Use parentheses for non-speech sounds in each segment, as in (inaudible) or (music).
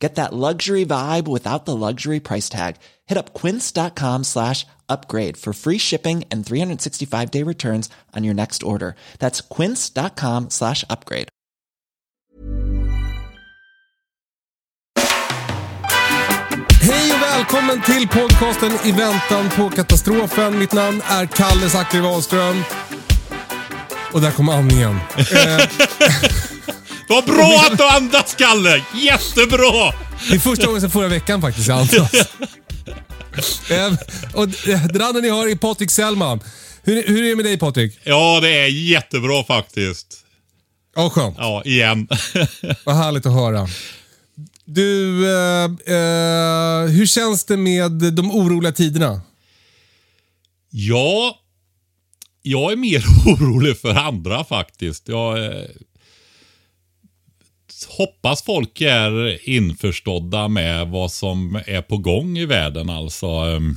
Get that luxury vibe without the luxury price tag. Hit up quince.com slash upgrade for free shipping and 365 day returns on your next order. That's quince.com slash upgrade. Hej och välkommen till podcasten I väntan på katastrofen. Mitt namn är Kalle Zackari Wahlström. Och där kom andningen. (laughs) Eh, Vad bra att du andas, Kalle! Jättebra! det är första gången sedan förra veckan faktiskt jag andas. (laughs) Eh, och eh, den andra ni har är Patrik Sellman. Hur, hur är det med dig Patrik? Ja, det är jättebra faktiskt. Ja, skönt. Ja, igen. (laughs) Vad härligt att höra. Du, eh, eh, hur känns det med de oroliga tiderna? ja, jag är mer (laughs) orolig för andra faktiskt. Jag eh, hoppas folk är införstådda med vad som är på gång i världen. Alltså, ehm,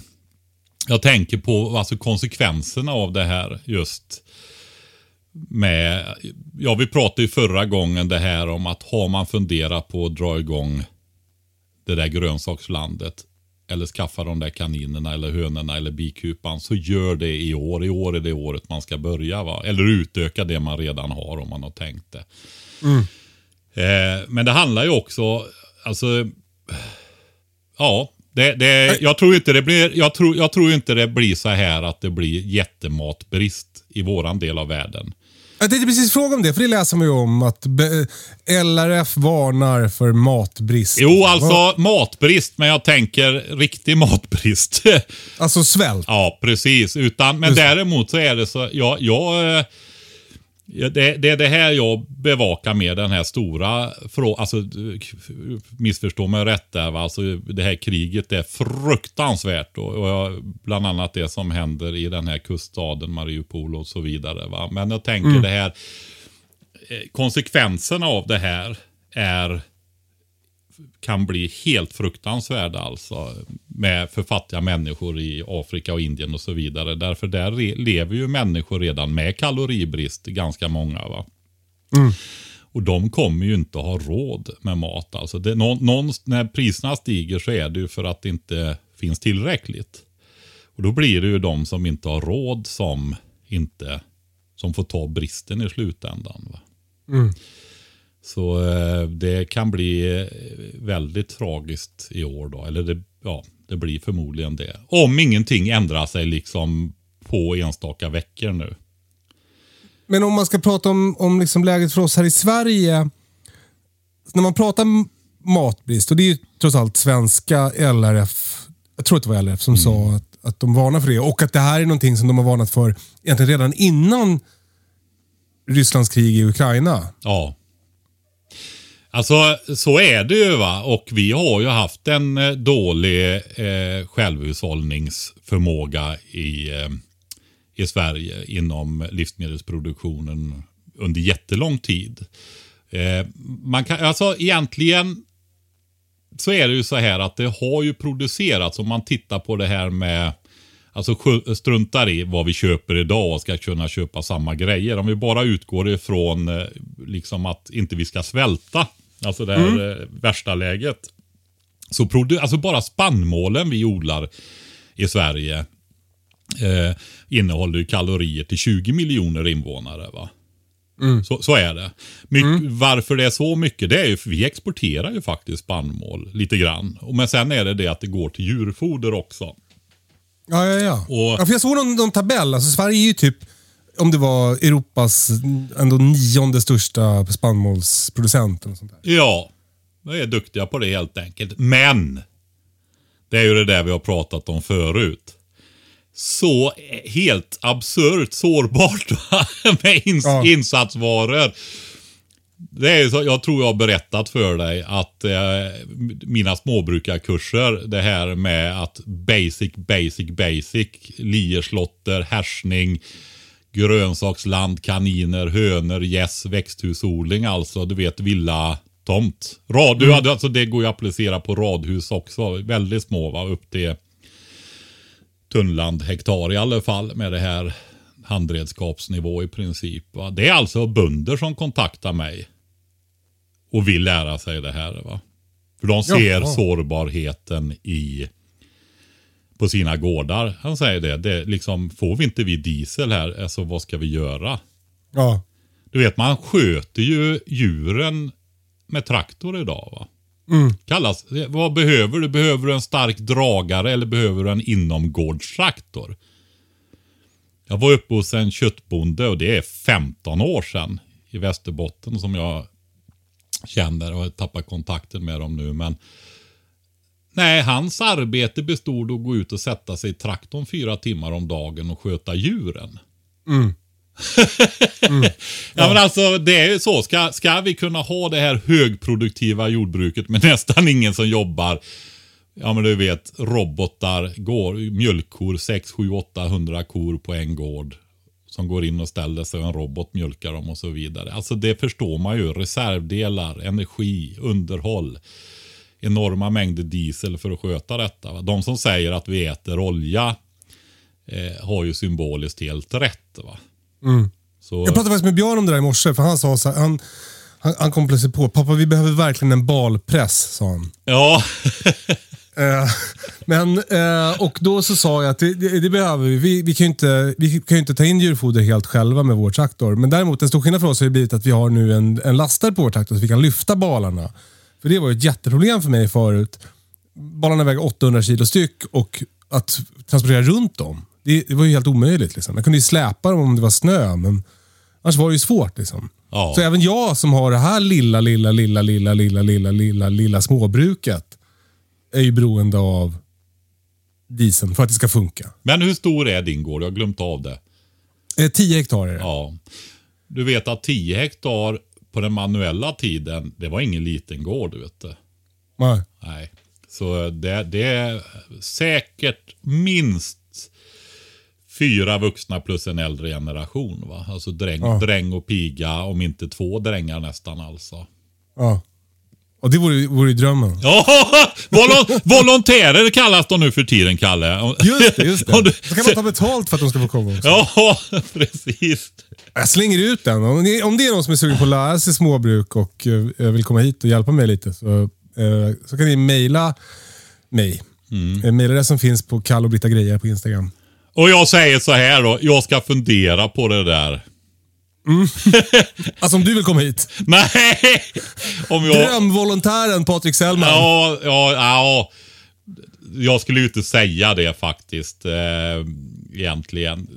jag tänker på alltså, konsekvenserna av det här just med, ja vi pratade ju förra gången det här om att har man funderat på att dra igång det där grönsakslandet eller skaffa de där kaninerna eller hönorna eller bikupan så gör det i år. I år är det året man ska börja va. Eller utöka det man redan har om man har tänkt det. Mm. Eh, men det handlar ju också, alltså, ja, det, det, jag, tror inte det blir, jag, tror, jag tror inte det blir så här att det blir jättematbrist i våran del av världen. Jag tänkte precis fråga om det, för det läser man ju om att LRF varnar för matbrist. Jo, alltså matbrist, men jag tänker riktig matbrist. Alltså svält. ja, precis. Utan, men Just däremot så är det så, jag, jag eh, ja, det, det är det här jag bevakar med den här stora frågan. Alltså, missförstå mig rätt där. Va? Alltså, det här kriget är fruktansvärt. Och, och jag, bland annat det som händer i den här kuststaden Mariupol och så vidare. Va? Men jag tänker det här. eh, Konsekvenserna av det här är kan bli helt fruktansvärda alltså. Med för fattiga människor i Afrika och Indien och så vidare. Därför där lever ju människor redan med kaloribrist, ganska många. va. Och de kommer ju inte att ha råd med mat. Alltså det, någon, någon, när priserna stiger så är det ju för att det inte finns tillräckligt. Och då blir det ju de som inte har råd som inte som får ta bristen i slutändan. Va? Så eh, det kan bli eh, väldigt tragiskt i år då. Eller det, ja, det blir förmodligen det. Om ingenting ändrar sig liksom på enstaka veckor nu. Men om man ska prata om, om liksom läget för oss här i Sverige. När man pratar matbrist, och det är ju trots allt svenska LRF, jag tror att det var LRF som sa att, att de varnar för det. Och att det här är någonting som de har varnat för egentligen redan innan Rysslands krig i Ukraina. Ja. Alltså så är det ju va. Och vi har ju haft en eh, dålig eh, självhushållningsförmåga i, eh, i Sverige inom livsmedelsproduktionen under jättelång tid. Eh, man kan, alltså egentligen så är det ju så här att det har ju producerats, om man tittar på det här med Alltså struntar i vad vi köper idag och ska kunna köpa samma grejer. Om vi bara utgår ifrån eh, liksom att inte vi ska svälta. Alltså det här eh, värsta läget. Så produ- alltså bara spannmålen vi odlar i Sverige eh, innehåller ju kalorier till 20 miljoner invånare. va? Så, så är det. My- Varför det är så mycket, det är ju för vi exporterar ju faktiskt spannmål lite grann. Men sen är det det att det går till djurfoder också. Ja, ja, ja. Och- ja för jag såg någon, någon tabell. Alltså, Sverige är ju typ om det var Europas ändå nionde största spannmålsproducent. Eller sånt där. Ja, de är duktiga på det helt enkelt. Men, det är ju det där vi har pratat om förut. Så helt absurt sårbart (laughs) med ins Ja. insatsvaror. Det är så, jag tror jag har berättat för dig att eh, mina småbrukarkurser, det här med att basic, basic, basic, lierslotter, härsning, grönsaksland, kaniner, hönor, gäss, växthusodling alltså. Du vet villa tomt. Rad, du hade, alltså det går ju att applicera på radhus också. Väldigt små va, upp till tunnland hektar i alla fall med det här handredskapsnivå i princip. Va? Det är alltså bönder som kontaktar mig och vill lära sig det här. Va? För de ser Jaha. sårbarheten i på sina gårdar. Han säger det, det liksom, får vi inte vi diesel här, alltså vad ska vi göra? Ja. Du vet, man sköter ju djuren med traktor idag. va? Mm. Kallas, vad behöver du? Behöver du en stark dragare eller behöver du en inomgårdstraktor? Jag var uppe hos en köttbonde och det är 15 år sedan i Västerbotten som jag känner och har tappat kontakten med dem nu. Men nej, hans arbete bestod av att gå ut och sätta sig i traktorn fyra timmar om dagen och sköta djuren. (laughs) Ja, men alltså det är ju så. Ska, ska vi kunna ha det här högproduktiva jordbruket med (laughs) nästan ingen som jobbar. Ja men du vet robotar, går, mjölkkor, 6, 7, 800 kor på en gård. Som går in och ställer sig och en robot mjölkar dem och så vidare. Alltså det förstår man ju. Reservdelar, energi, underhåll. Enorma mängder diesel för att sköta detta. Va? De som säger att vi äter olja eh, har ju symboliskt helt rätt. Va? Så, Jag pratade faktiskt med Björn om det där i morse, för han sa så här, han, han, han kom plötsligt på, pappa vi behöver verkligen en balpress, sa han. Ja, (laughs) Eh, men, eh, och då så sa jag att det, det, det behöver vi. Vi, vi, kan ju inte, vi kan inte ta in djurfoder helt själva med vår traktor. Men däremot en stor skillnad för oss har ju blivit att vi har nu en, en lastare på vår traktor så vi kan lyfta balarna. För det var ju ett jätteproblem för mig förut. Balarna väger 800 kilo styck och att transportera runt dem, det, det var ju helt omöjligt. Liksom. Jag kunde ju släpa dem om det var snö, men annars var det ju svårt. Liksom. Ja. Så även jag som har det här lilla, lilla, lilla, lilla, lilla, lilla, lilla, lilla småbruket är ju beroende av dieseln för att det ska funka. men hur stor är din gård? Jag har glömt av det. Eh, 10 hektar är det. Ja. Du vet att 10 hektar på den manuella tiden, det var ingen liten gård. Vet du. Nej. Nej. Så det, det är säkert minst fyra vuxna plus en äldre generation. Va? Alltså dräng, Ja. dräng och piga, om inte två drängar nästan alltså. Ja. Och det vore, vore drömmen. Ja, (laughs) volon, volontärer kallas de nu för tiden, Kalle. Just det, just det. (laughs) Så kan man ta betalt för att de ska få komma också. Ja, (laughs) precis. Jag slänger ut den. Om det, om det är någon som är sugen på att lära sig småbruk och eh, vill komma hit och hjälpa mig lite så, eh, så kan ni mejla mig. Mm. Mejladressen finns på Kalle och Britta Grejer på Instagram. Och jag säger så här då, jag ska fundera på det där. (laughs) Alltså om du vill komma hit. Nej! Om jag... Drömvolontären Patrik Sellman. Ja, ja, ja. Jag skulle ju inte säga det faktiskt. Eh, egentligen.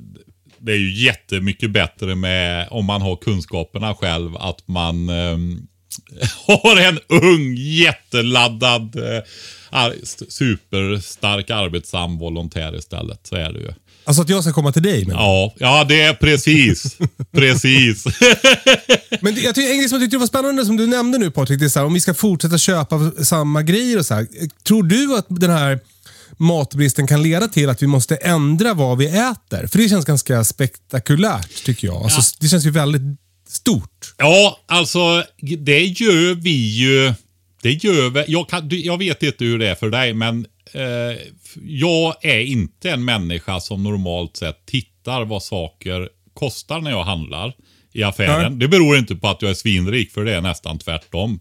Det är ju jättemycket bättre med, om man har kunskaperna själv, att man eh, (laughs) har en ung, jätteladdad, eh, ar- superstark arbetsam volontär istället. Så är det ju. Alltså att jag ska komma till dig. Men, Ja, ja det är precis. (laughs) precis. (laughs) men jag tycker, en grej som jag tyckte var spännande som du nämnde nu Patrik, det är så här, om vi ska fortsätta köpa samma grejer och så här. Tror du att den här matbristen kan leda till att vi måste ändra vad vi äter? För det känns ganska spektakulärt tycker jag. Alltså, Det känns ju väldigt stort. Ja, alltså det gör vi ju. Det gör vi. Jag, kan, jag vet inte hur det är för dig, men eh, jag är inte en människa som normalt sett tittar vad saker kostar när jag handlar i affären. Nej. Det beror inte på att jag är svinrik, för det är nästan tvärtom.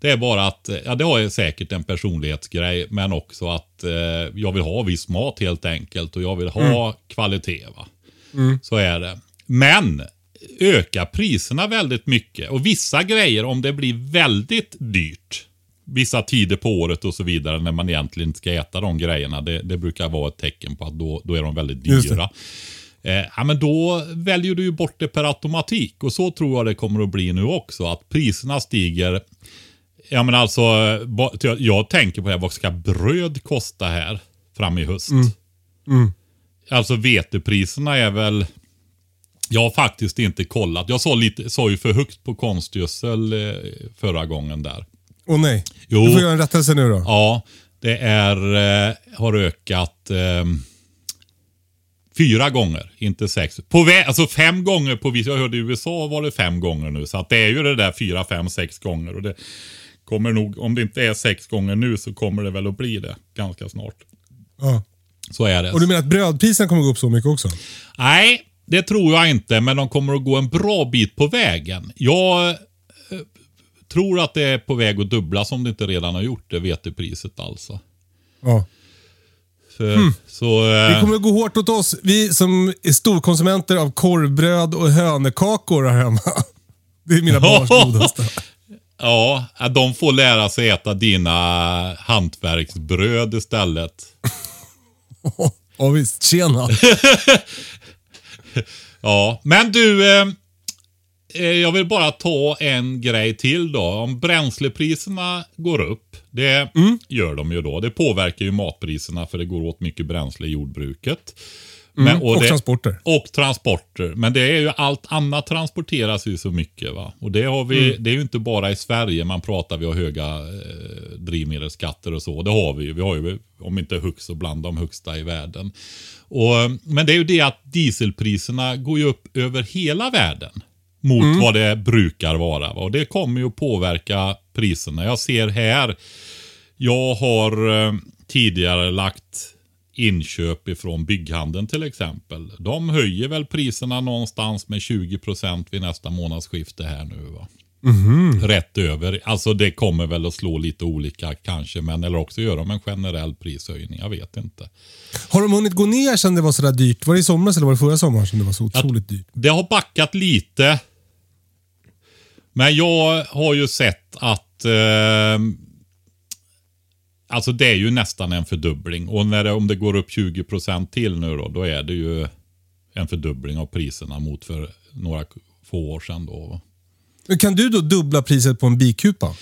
Det är bara att, ja det har ju säkert en personlighetsgrej, men också att eh, jag vill ha viss mat helt enkelt och jag vill ha kvalitet. Va? Så är det. Men öka priserna väldigt mycket. Och vissa grejer, om det blir väldigt dyrt, vissa tider på året och så vidare, när man egentligen inte ska äta de grejerna, det, det brukar vara ett tecken på att då, då är de väldigt dyra. Eh, ja, men då väljer du ju bort det per automatik. Och så tror jag det kommer att bli nu också. Att priserna stiger. Ja men alltså, jag, jag tänker på det här, vad ska bröd kosta här fram i höst? Alltså vetepriserna är väl... Jag har faktiskt inte kollat. Jag sa, lite, sa ju för högt på konstgödsel eh, förra gången där. Åh nej. Jo. Du får göra en rättelse nu då. Ja, det är, eh, har ökat eh, fyra gånger, inte sex. På vä- alltså fem gånger på vissa, jag hörde i USA var det fem gånger nu. Så att det är ju det där fyra, fem, sex gånger. Och det kommer nog, om det inte är sex gånger nu så kommer det väl att bli det ganska snart. Ja. Så är det. Och du menar att brödpriserna kommer gå upp så mycket också? Nej, det tror jag inte, men de kommer att gå en bra bit på vägen. Jag tror att det är på väg att dubblas om det inte redan har gjort det, vetepriset alltså. Ja. För, Så, Det eh, kommer att gå hårt åt oss. Vi som är storkonsumenter av korvbröd och hönekakor här hemma. (laughs) Det är mina barns godaste. (laughs) ja, de får lära sig äta dina hantverksbröd istället. (laughs) Ja visst, tjena. Ja, men du. Eh, jag vill bara ta en grej till då. Om bränslepriserna går upp. Det gör de ju då. Det påverkar ju matpriserna för det går åt mycket bränsle i jordbruket. Men, och det, transporter. Och transporter. Men det är ju allt annat transporteras ju så mycket. va. Och det, har vi, det är ju inte bara i Sverige man pratar vi har höga eh, drivmedelsskatter och så. Det har vi ju. Vi har ju, om inte högst så bland de högsta i världen. Och, men det är ju det att dieselpriserna går ju upp över hela världen. Mot vad det brukar vara. va. Och det kommer ju att påverka priserna. Jag ser här. Jag har eh, tidigare lagt inköp ifrån bygghandeln till exempel. De höjer väl priserna någonstans med 20% vid nästa månadsskifte här nu. Va? Rätt över. Alltså det kommer väl att slå lite olika kanske. Men eller också gör de en generell prishöjning. Jag vet inte. Har de hunnit gå ner sen det var sådär dyrt? Var det i somras eller var det förra sommaren som det var så otroligt dyrt? Det har backat lite. Men jag har ju sett att eh, Alltså det är ju nästan en fördubbling. Och när det, om det går upp 20% till nu då, då är det ju en fördubbling av priserna mot för några få år sedan då. Kan du då dubbla priset på en bikupa?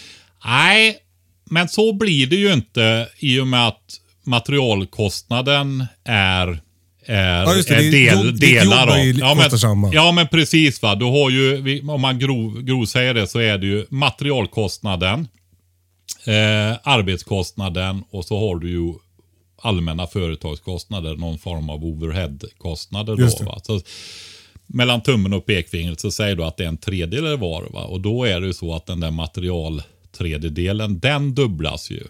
Nej, men så blir det ju inte i och med att materialkostnaden är är, Ja, just det. är Det del, jobb- ditt delar av. Ja men, ja men precis va. Du har ju, om man grov, grov säger det så är det ju materialkostnaden, eh, arbetskostnaden och så har du ju allmänna företagskostnader, någon form av overheadkostnader. Just Då, det. va? Så, mellan tummen och pekfingret så säger du att det är en tredjedel var. Va? Och då är det ju så att den där material tredjedelen, den dubblas ju.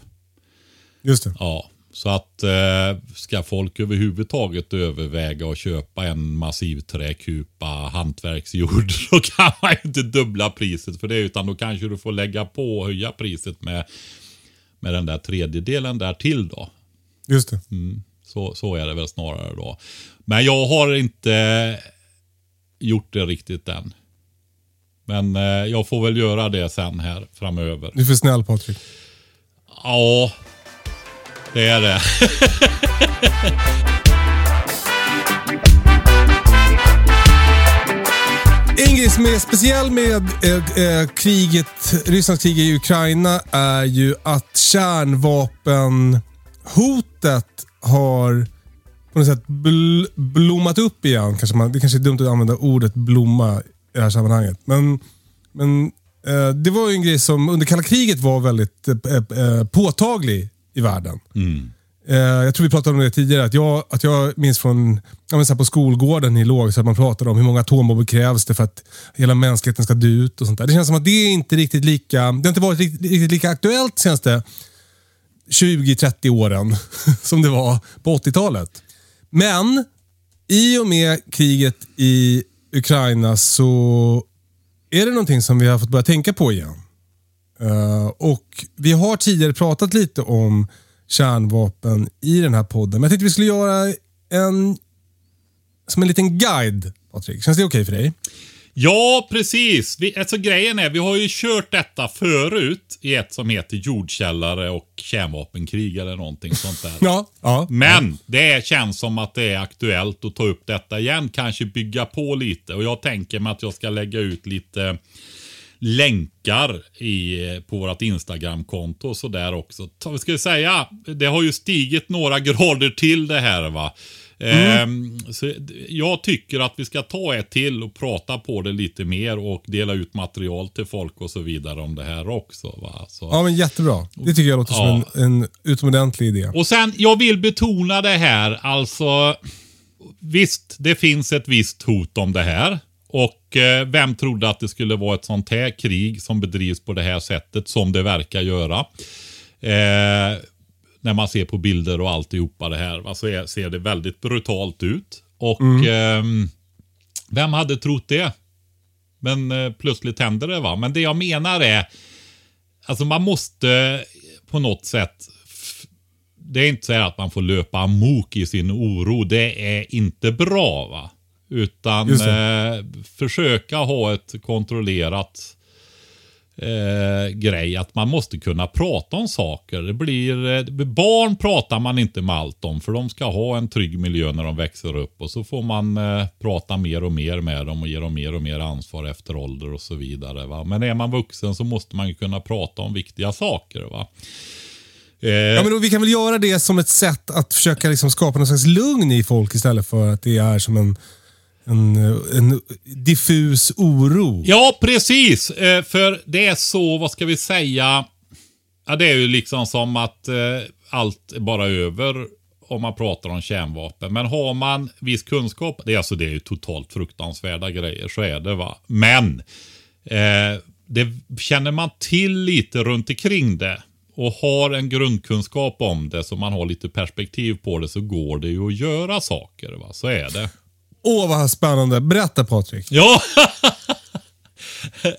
Just det. Ja, så att eh, ska folk överhuvudtaget överväga att köpa en massiv träkupa hantverksjord (laughs) så kan man inte dubbla priset för det utan då kanske du får lägga på och höja priset med, med den där tredjedelen där till då. Just det. Så, så är det väl snarare då. Men jag har inte gjort det riktigt än. Men eh, jag får väl göra det sen här framöver. Du är för snäll Patrik. Ja, det är det. En grej som är speciell med eh, eh, kriget, Rysslands krig i Ukraina är ju att kärnvapenhotet har på något sätt bl blommat upp igen. Kanske man, det kanske är dumt att använda ordet blomma i det här sammanhanget. Men, men eh, det var ju en grej som under kalla kriget var väldigt eh, eh påtaglig i världen. Eh, jag tror vi pratade om det tidigare, att jag, att jag minns från ja, men så här på skolgården i låg, så att man pratade om hur många atombomber krävs det för att hela mänskligheten ska dö ut och sånt där. Det känns som att det är inte riktigt lika, det har inte varit riktigt, riktigt lika aktuellt senaste 20-30 åren (laughs) som det var på 80-talet. Men i och med kriget i Ukraina så är det någonting som vi har fått börja tänka på igen. Eh, och Vi har tidigare pratat lite om kärnvapen i den här podden. Men jag tänkte vi skulle göra en som en liten guide, Patrik. Känns det okej för dig? Ja, precis. Vi, alltså grejen är, vi har ju kört detta förut i ett som heter jordkällare och kärnvapenkrig eller någonting sånt där. (laughs) Ja, ja. Men det känns som att det är aktuellt att ta upp detta igen. Kanske bygga på lite. Och jag tänker mig att jag ska lägga ut lite länkar i, på vårt Instagramkonto och sådär också. Ta- Ska vi säga, det har ju stigit några (laughs) grader till det här va. Ehm, så jag tycker att vi ska ta ett till och prata på det lite mer och dela ut material till folk och så vidare om det här också. Va? Så. Ja, men jättebra. Det tycker jag låter Ja. som en, en utomordentlig idé. Och sen, jag vill betona det här, alltså visst, det finns ett visst hot om det här. Och eh, vem trodde att det skulle vara ett sånt här krig som bedrivs på det här sättet som det verkar göra. Eh, när man ser på bilder och alltihopa det här, va, så är, ser det väldigt brutalt ut. Och ehm, vem hade trott det? Men eh, plötsligt händer det va. Men det jag menar är, alltså man måste på något sätt det är inte så att man får löpa amok i sin oro. Det är inte bra. va. Utan eh, försöka ha ett kontrollerat eh, grej. Att man måste kunna prata om saker. Det blir, eh, barn pratar man inte med allt om. För de ska ha en trygg miljö när de växer upp. Och så får man eh, prata mer och mer med dem och ge dem mer och mer ansvar efter ålder och så vidare. Va? Men är man vuxen så måste man kunna prata om viktiga saker. va. Eh, Ja, men vi kan väl göra det som ett sätt att försöka liksom skapa någon slags lugn i folk istället för att det är som en, en, eh, en diffus oro. Ja, precis. Eh, för det är så, vad ska vi säga? Ja, det är ju liksom som att eh, allt är bara över om man pratar om kärnvapen. Men har man viss kunskap, det är alltså det är ju totalt fruktansvärda grejer, så är det va. Men eh, det känner man till lite runt omkring det och har en grundkunskap om det så man har lite perspektiv på det så går det ju att göra saker. Va? Så är det. Åh, vad spännande. Berätta Patrik. Ja. (laughs)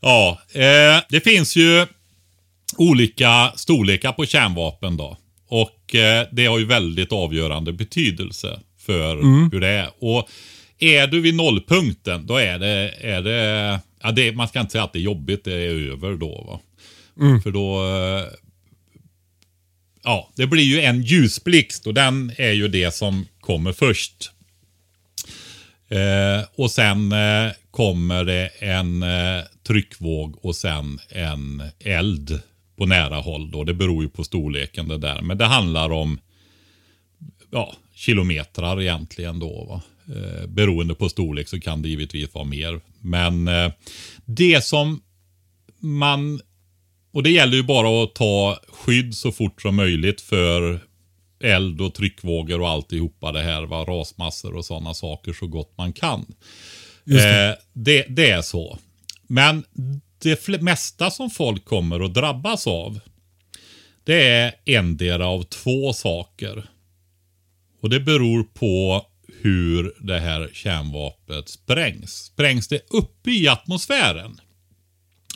ja, eh, det finns ju olika storlekar på kärnvapen då. Och eh, det har ju väldigt avgörande betydelse för hur det är. Och är du vid nollpunkten, då är det, är det, ja, det man ska inte säga att det är jobbigt, det är över då. Va? För då, eh, ja, det blir ju en ljusblixt och den är ju det som kommer först. Eh, och sen eh, kommer det en eh, tryckvåg och sen en eld på nära håll. Då. Det beror ju på storleken det där. Men det handlar om ja, kilometrar egentligen då. Va? Eh, beroende på storlek så kan det givetvis vara mer. Men eh, det som man och det gäller ju bara att ta skydd så fort som möjligt för eld och tryckvågor och alltihopa det här. Va? Rasmassor och sådana saker så gott man kan. Eh, det, det är så. Men det mesta som folk kommer att drabbas av det är endera av två saker. Och det beror på hur det här kärnvapnet sprängs. Sprängs det uppe i atmosfären?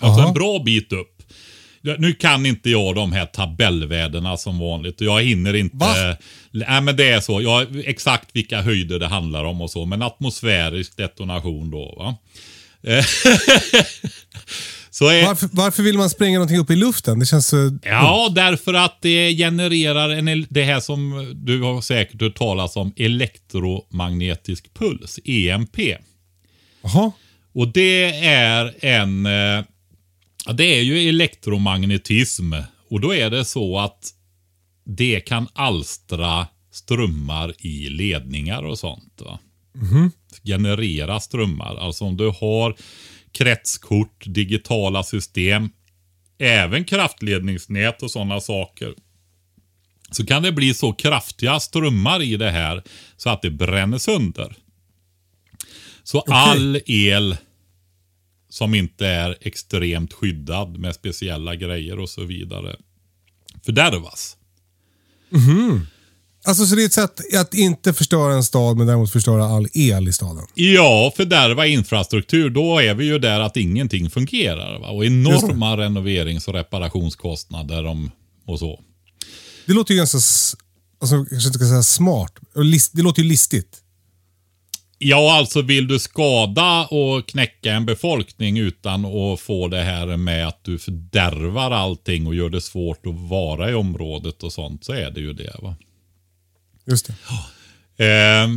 Alltså Aha. en bra bit upp. Nu kan inte jag de här tabellvärdena som vanligt jag hinner inte. Va? Nej men det är så. Jag, exakt vilka höjder det handlar om och så. Men atmosfärisk detonation då va. (laughs) Är, Varför, varför vill man spränga någonting upp i luften? Det känns så... Ja, därför att det genererar en, det här som du har säkert hört talas om, elektromagnetisk puls, EMP. Jaha. Och det är en, eh, det är ju elektromagnetism. Och då är det så att det kan alstra strömmar i ledningar och sånt. Va? Generera strömmar. Alltså om du har kretskort, digitala system, även kraftledningsnät och sådana saker. Så kan det bli så kraftiga strömmar i det här så att det bränner sönder. Så all el som inte är extremt skyddad med speciella grejer och så vidare fördärvas. Alltså, så det är ett sätt att inte förstöra en stad, men däremot förstöra all el i staden. Ja, fördärva infrastruktur, då är vi ju där att ingenting fungerar. Va? Och enorma renoverings och reparationskostnader om, och så. Det låter ju ganska, alltså, jag kanske inte ska säga smart. Det låter ju listigt. Ja, alltså vill du skada och knäcka en befolkning utan att få det här med att du fördärvar allting och gör det svårt att vara i området och sånt så är det ju det. va. Just det. Eh,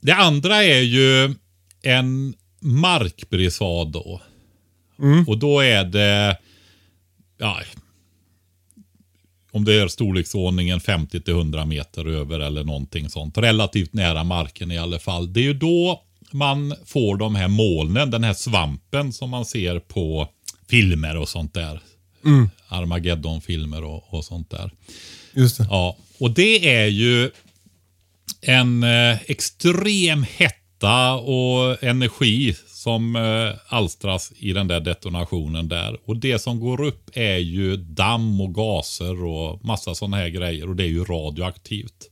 det andra är ju en markbrisad då. Och då är det, ja, om det är storleksordningen 50 till 100 meter över eller någonting sånt. Relativt nära marken i alla fall. Det är ju då man får de här molnen, den här svampen som man ser på filmer och sånt där. Armageddon-filmer och, och sånt där. Just det. Ja, och det är ju en eh, extrem hetta och energi som eh, alstras i den där detonationen där. Och det som går upp är ju damm och gaser och massa sådana här grejer och det är ju radioaktivt.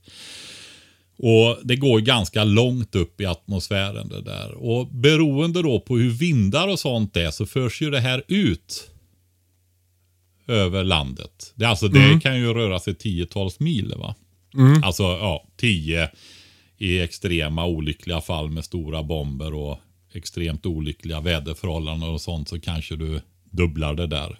Och det går ganska långt upp i atmosfären det där. Och beroende då på hur vindar och sånt är så förs ju det här ut över landet. Det, alltså, det kan ju röra sig tiotals mil. va? Alltså ja, tio i extrema olyckliga fall med stora bomber och extremt olyckliga väderförhållanden och sånt så kanske du dubblar det där.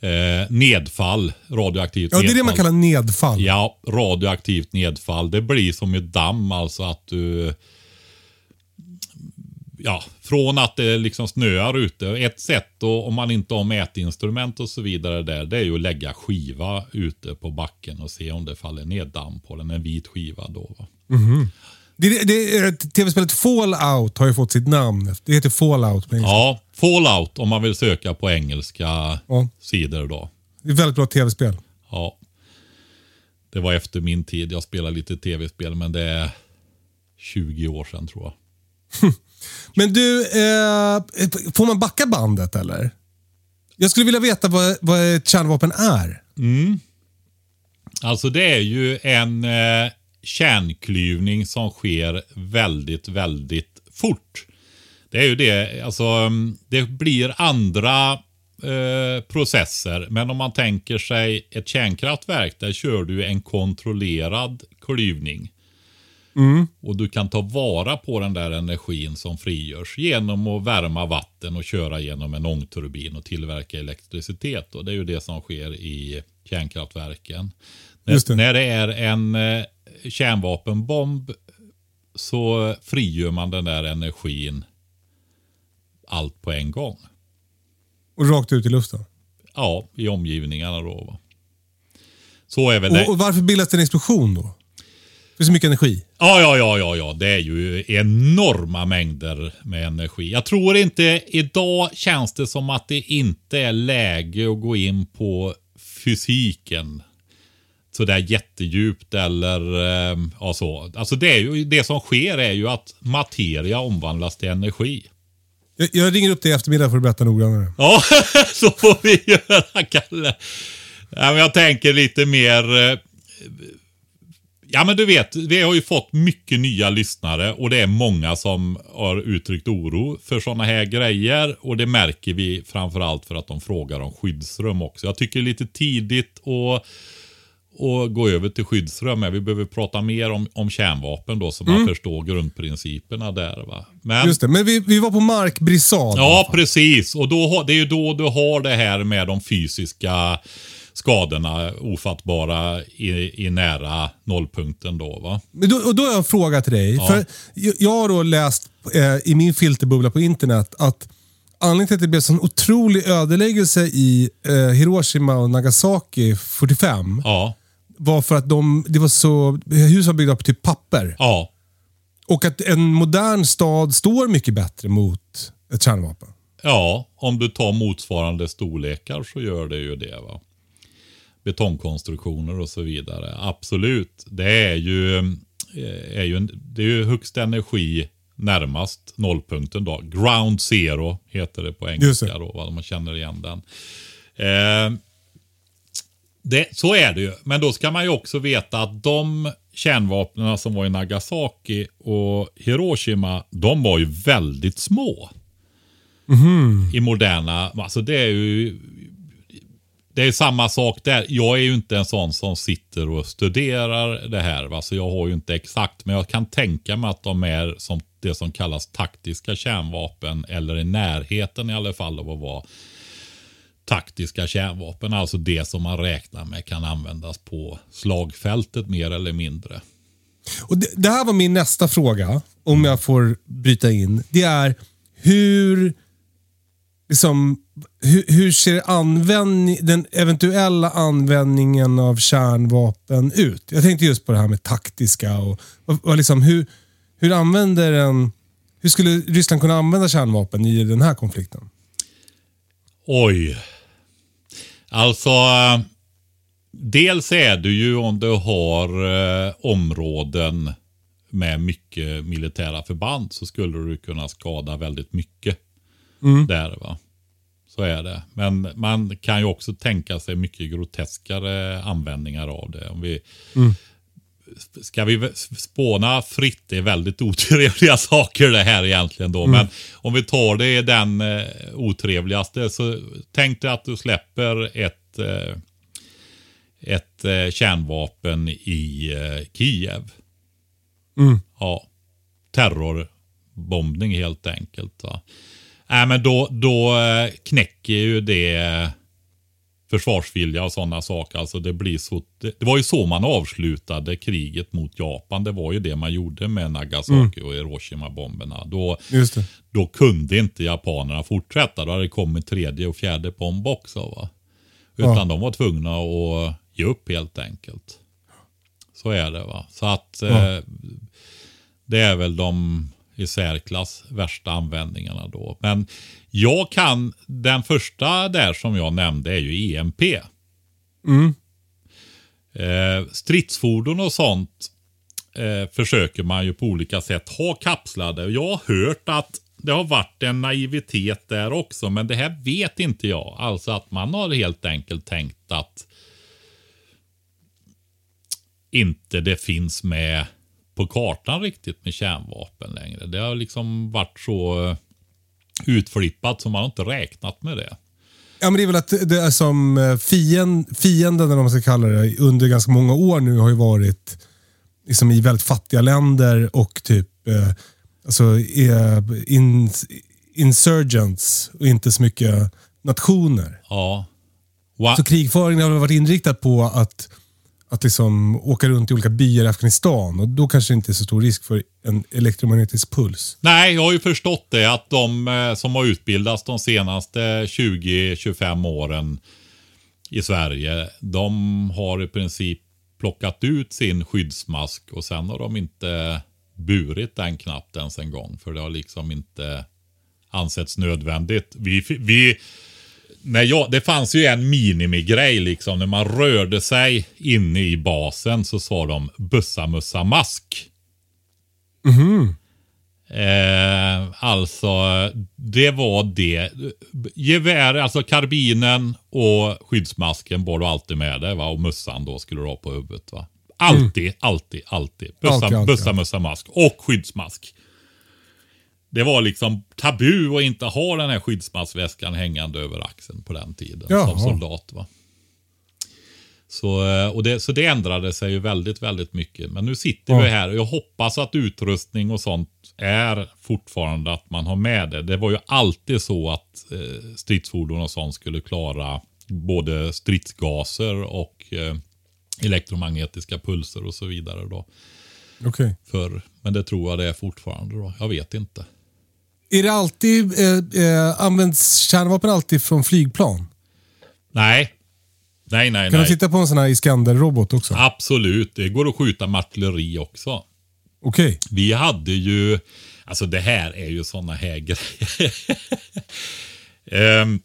Eh, nedfall, radioaktivt Ja, det är nedfall. det man kallar nedfall. Ja, radioaktivt nedfall. Det blir som ett damm alltså att du... Ja, från att det liksom snöar ute. Ett sätt då, om man inte har mätinstrument och så vidare där, det är ju att lägga skiva ute på backen och se om det faller ner damm på den. En vit skiva då. Va? Det, det, är- Tv-spelet Fallout har ju fått sitt namn. Det heter Fallout på engelska. Ja, Fallout om man vill söka på engelska Ja. sidor då. Det är ett väldigt bra tv-spel. Ja. Det var efter min tid. Jag spelade lite tv-spel, men det är 20 år sedan tror jag. (laughs) Men du, eh, får man backa bandet eller? Jag skulle vilja veta vad, vad ett kärnvapen är. Alltså det är ju en eh, kärnklyvning som sker väldigt, väldigt fort. Det är ju det, alltså mm, det blir andra eh, processer. Men om man tänker sig ett kärnkraftverk, där kör du en kontrollerad klyvning. Och du kan ta vara på den där energin som frigörs genom att värma vatten och köra genom en ångturbin och tillverka elektricitet. Och det är ju det som sker i kärnkraftverken. Just det. När, när det är en eh, kärnvapenbomb så frigör man den där energin allt på en gång. Och rakt ut i luften. Ja, i omgivningarna då. Va? Så är väl det. Och, och varför bildas det en explosion då? För så mycket energi. Ja, ja, ja, ja, ja. Det är ju enorma mängder med energi. Jag tror inte, idag känns det som att det inte är läge att gå in på fysiken. Sådär jättedjupt eller eh, ja, så. Alltså det, är ju, det som sker är ju att materia omvandlas till energi. Jag, jag ringer upp dig i eftermiddag för att berätta noggrannare. Ja, (laughs) så får vi göra, Kalle. Ja, jag tänker lite mer... eh, Ja, men du vet, vi har ju fått mycket nya lyssnare och det är många som har uttryckt oro för sådana här grejer. Och det märker vi framförallt för att de frågar om skyddsrum också. Jag tycker det är lite tidigt att och gå över till skyddsrum. Vi behöver prata mer om, om kärnvapen då så man förstår grundprinciperna där. Va? Men, Just det, men vi, vi var på markbrisad. Ja, precis. Och då, det är ju då du har det här med de fysiska skadorna ofattbara i, i nära nollpunkten då va. Men då, och då har jag en fråga till dig. För jag, jag har då läst eh, i min filterbubbla på internet att anledningen till att det blev sån otrolig ödeläggelse i eh, Hiroshima och Nagasaki 45 Ja, var för att de, det var så, hus var byggda på typ papper. ja, Och att en modern stad står mycket bättre mot ett kärnvapen. ja. Om du tar motsvarande storlekar så gör det ju det va. Betongkonstruktioner och så vidare. Absolut. Det är ju, eh, är ju, en, det är ju högst energi närmast nollpunkten då. Ground zero heter det på engelska då, va? man känner igen den. Eh, det, så är det ju. Men då ska man ju också veta att de kärnvapnen som var i Nagasaki och Hiroshima, de var ju väldigt små. I moderna, alltså det är ju det är samma sak där. Jag är ju inte en sån som sitter och studerar det här. Va? Så jag har ju inte exakt, men jag kan tänka mig att de är som det som kallas taktiska kärnvapen. Eller i närheten i alla fall av att vara taktiska kärnvapen. Alltså det som man räknar med kan användas på slagfältet mer eller mindre. Och det, det här var min nästa fråga, om jag får bryta in. Det är hur, liksom, hur, hur ser användning, den eventuella användningen av kärnvapen ut? Jag tänkte just på det här med taktiska och, och, och liksom, hur, hur använder en, hur skulle Ryssland kunna använda kärnvapen i den här konflikten? Oj. Alltså, eh, dels är det ju om du har eh, områden med mycket militära förband så skulle du kunna skada väldigt mycket där. va. Så är det. Men man kan ju också tänka sig mycket groteskare användningar av det. Om vi, Ska vi spåna fritt? Det är väldigt otrevliga (laughs) saker det här egentligen då. Men om vi tar det den eh, otrevligaste så tänk dig att du släpper ett, eh, ett eh, kärnvapen i eh, Kiev. Ja, terrorbombning helt enkelt. Va? Nej, men då, då eh, knäcker ju det försvarsvilja och sådana saker. Alltså det, blir så, det, det var ju så man avslutade kriget mot Japan. Det var ju det man gjorde med Nagasaki och Hiroshima-bomberna. Då, då kunde inte japanerna fortsätta. Då hade det kommit tredje och fjärde bomb också. Va? Utan Ja. de var tvungna att ge upp helt enkelt. Så är det va. Så att Ja. eh, det är väl de i särklass värsta användningarna då. Men jag kan, den första där som jag nämnde är ju EMP. Mm. Eh, stridsfordon och sånt eh, försöker man ju på olika sätt ha kapslade. Jag har hört att det har varit en naivitet där också, men det här vet inte jag. Alltså att man har helt enkelt tänkt att inte det finns med på kartan riktigt med kärnvapen längre. Det har liksom varit så eh, utflippat så man har inte räknat med det. Ja, men det är väl att det är som eh, fien, fienden, eller vad man ska kalla det, under ganska många år nu har ju varit liksom i väldigt fattiga länder och typ eh, alltså, eh, in, insurgents och inte så mycket nationer. Ja. Wa- Så krigföringen har väl varit inriktad på att, att liksom åka runt i olika byar i Afghanistan och då kanske det inte är så stor risk för en elektromagnetisk puls. Nej, jag har ju förstått det att de eh, som har utbildats de senaste 20-25 åren i Sverige, de har i princip plockat ut sin skyddsmask och sen har de inte burit den knappt ens en gång. För det har liksom inte ansetts nödvändigt. Vi, vi, när jag, det fanns ju en minimigrej liksom. När man rörde sig inne i basen så sa de bussa mask. Eh, alltså, det var det. Gevär, alltså karbinen och skyddsmasken bar du alltid med dig. Va? Och mössan då skulle du ha på huvudet. Va? Alltid, alltid, alltid. Bössa, Alltid, alltid, bössa, mössa, mask. Och skyddsmask. Det var liksom tabu att inte ha den här skyddsmaskväskan hängande över axeln på den tiden. Jaha. Som soldat. Va? Så, eh, och det, så det ändrade sig ju väldigt, väldigt mycket. Men nu sitter Ja. vi här och jag hoppas att utrustning och sånt är fortfarande att man har med det. Det var ju alltid så att eh, stridsfordon och sånt skulle klara både stridsgaser och eh, elektromagnetiska pulser och så vidare. Då, Okej. för, men det tror jag det är fortfarande. Då. Jag vet inte. Är det alltid, eh, eh, används kärnvapen alltid från flygplan? Nej. Nej, nej, Kan nej. du titta på en sån här Iskander-robot också? Absolut. Det går att skjuta med artilleri också. Okej. Vi hade ju, alltså det här är ju sådana här (laughs) grejer. Ehm,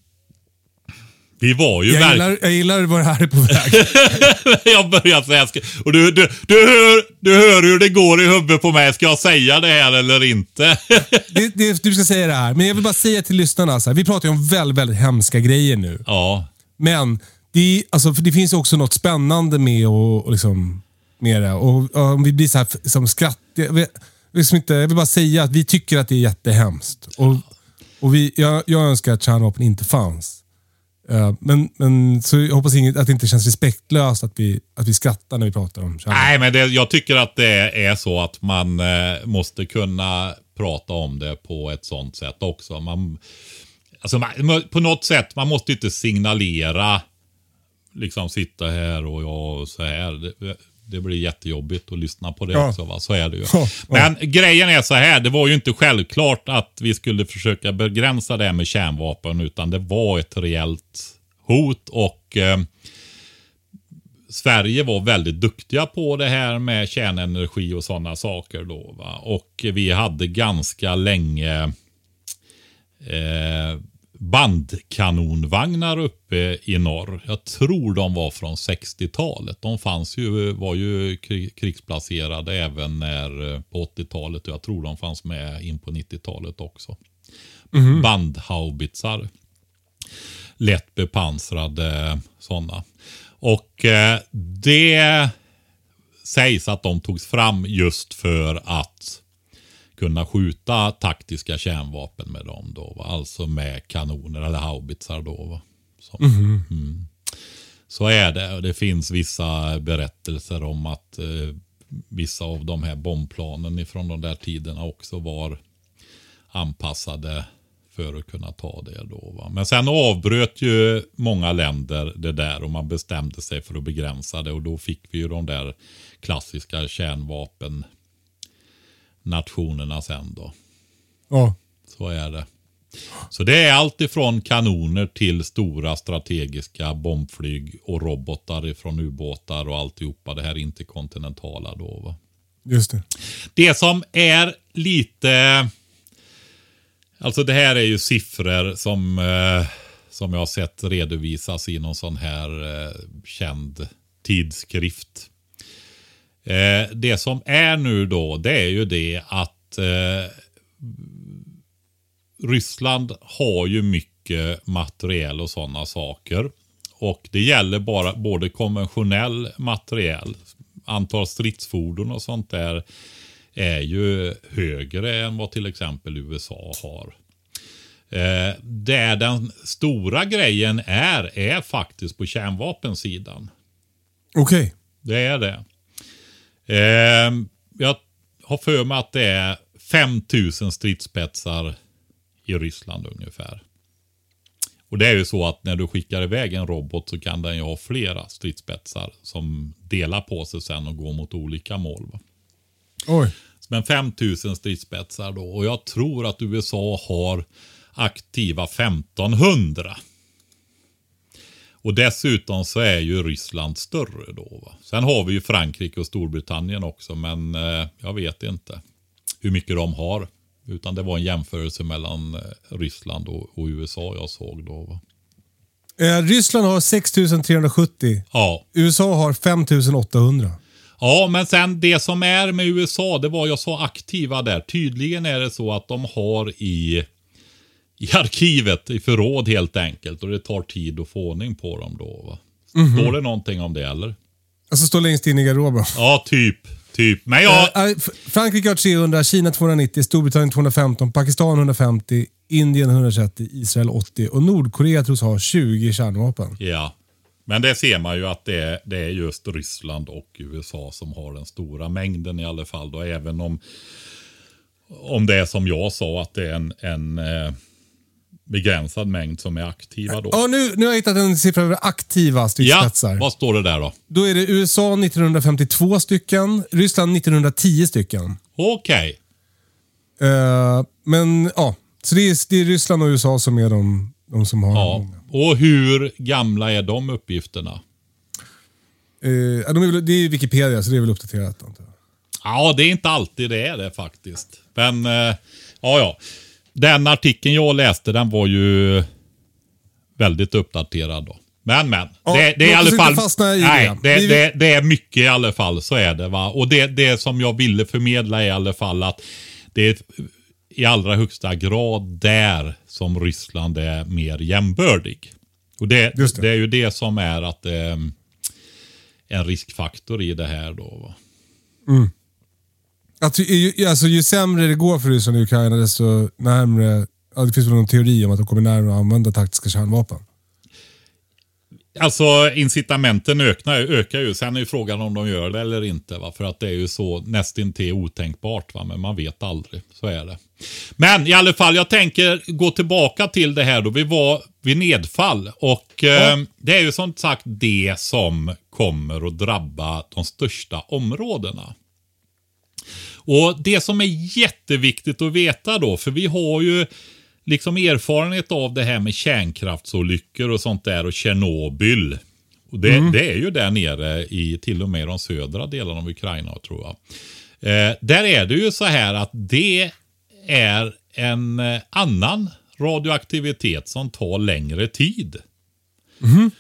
vi var ju Jag, gillar, jag gillar var det här är på väg. (laughs) jag börjar säga, och du, du, du, hör, du hör hur det går i huvudet på mig. Ska jag säga det här eller inte? (laughs) det, det, du ska säga det här, men jag vill bara säga till lyssnarna. Så här, vi pratar ju om väldigt, väldigt hemska grejer nu. ja, Men det, alltså, för det finns ju också något spännande med, och, och liksom, med det. Och, och om vi blir så här som skratt... Jag vill, liksom inte, jag vill bara säga att vi tycker att det är jättehemskt. Och, och vi, jag, jag önskar att kärnvapen inte fanns. Eh, men, men så jag hoppas att det inte känns respektlöst att vi, att vi skrattar när vi pratar om kärlek. Nej, men det, jag tycker att det är så att man eh, måste kunna prata om det på ett sånt sätt också. Man, alltså, man, på något sätt, man måste inte signalera liksom sitta här och jag och så här. Det, blir jättejobbigt att lyssna på det Ja. också. Va? Så är det ju. Ja, ja. Men grejen är så här. Det var ju inte självklart att vi skulle försöka begränsa det här med kärnvapen. Utan det var ett reellt hot. och... Eh, Sverige var väldigt duktiga på det här med kärnenergi och sådana saker. Då, va? Och vi hade ganska länge eh, bandkanonvagnar uppe i norr. Jag tror de var från 60-talet. De fanns ju, var ju kri- krigsplacerade även när, eh, på 80-talet och jag tror de fanns med in på 90-talet också. Bandhaubitsar. Lätt bepansrade sådana. Och eh, det sägs att de togs fram just för att kunna skjuta taktiska kärnvapen med dem. Då, va? Alltså med kanoner eller haubitsar. Då, va? Så, mm. Så är det. Det finns vissa berättelser om att eh, vissa av de här bombplanen från de där tiderna också var anpassade för att kunna ta det. Då, va? Men sen avbröt ju många länder det där och man bestämde sig för att begränsa det och då fick vi ju de där klassiska kärnvapen nationerna sen då. Ja. Så är det. Så det är allt ifrån kanoner till stora strategiska bombflyg och robotar ifrån ubåtar och alltihopa. Det här interkontinentala då. Va? Just det. Det som är lite... Alltså det här är ju siffror som, eh, som jag har sett redovisas i någon sån här eh, känd tidskrift. Eh, det som är nu då, det är ju det att eh, Ryssland har ju mycket materiel och sådana saker. Och det gäller bara både konventionell materiel, antal stridsfordon och sånt där är ju högre än vad till exempel USA har. Eh, där den stora grejen är, är faktiskt på kärnvapensidan. Okej. Det är det. Eh, jag har för mig att det är 5000 stridsspetsar i Ryssland ungefär. Och det är ju så att när du skickar iväg en robot så kan den ju ha flera stridsspetsar som delar på sig sen och går mot olika mål. Va? Oj. Men 5000 stridsspetsar då. Och jag tror att USA har aktiva 1500. Och dessutom så är ju Ryssland större då. Va? Sen har vi ju Frankrike och Storbritannien också. Men eh, jag vet inte hur mycket de har. Utan det var en jämförelse mellan eh, Ryssland och, och USA jag såg då. Va? Eh, Ryssland har 6370. Ja, USA har 5800. Ja, men sen det som är med USA, det var jag sa aktiva där. Tydligen är det så att de har i, i arkivet, i förråd helt enkelt. Och det tar tid att få ordning på dem då. Va? Står det någonting om det eller? Alltså står längst in i garderoben. Ja, typ. Typ. Men jag... Eh, eh, Frankrike har 300, Kina 290, Storbritannien 215, Pakistan 150, Indien 130, Israel 80 och Nordkorea tros ha 20 kärnvapen. Ja. Men det ser man ju att det är, det är just Ryssland och USA som har den stora mängden i alla fall. Då, även om, om det är som jag sa att det är en, en eh, begränsad mängd som är aktiva då. Ja, nu, nu har jag hittat en siffra över aktiva Ja, stridsspetsar. vad står det där då? Då är det USA 1952 stycken, Ryssland 1910 stycken. Okej. Eh, men ja, så det är, det är Ryssland och USA som är de, de som har Ja. Och hur gamla är de uppgifterna? Ja, de är det är Wikipedia, så det är väl uppdaterat. Antar jag. Ja, det är inte alltid det är det faktiskt. Men, eh, ja, ja. Den artikeln jag läste, den var ju väldigt uppdaterad då. Men, men. Ja, det, det är i alla fall... i nej, det. det, det, det är mycket i alla fall. Så är det va. Och det, det som jag ville förmedla är i alla fall att det är i allra högsta grad där som Ryssland är mer jämbördig. Och det, det. det. är ju det som är att är en riskfaktor i det här då. Va? Att, ju, alltså, ju sämre det går för Ryssland i Ukraina, desto närmre... Ja, det finns väl någon teori om att de kommer närmare att använda taktiska kärnvapen. Alltså incitamenten ökar, ökar ju. Sen är ju frågan om de gör det eller inte. Va? För att det är ju så nästintill otänkbart. Va? Men man vet aldrig. Så är det. Men i alla fall, jag tänker gå tillbaka till det här då. Vi var vid nedfall. Och eh, det är ju som sagt det som kommer att drabba de största områdena. Och det som är jätteviktigt att veta då, för vi har ju liksom erfarenhet av det här med kärnkraftsolyckor och sånt där och Tjernobyl. Och det, mm. det är ju där nere i till och med de södra delarna av Ukraina tror jag. Eh, där är det ju så här att det är en eh, annan radioaktivitet som tar längre tid. Mm.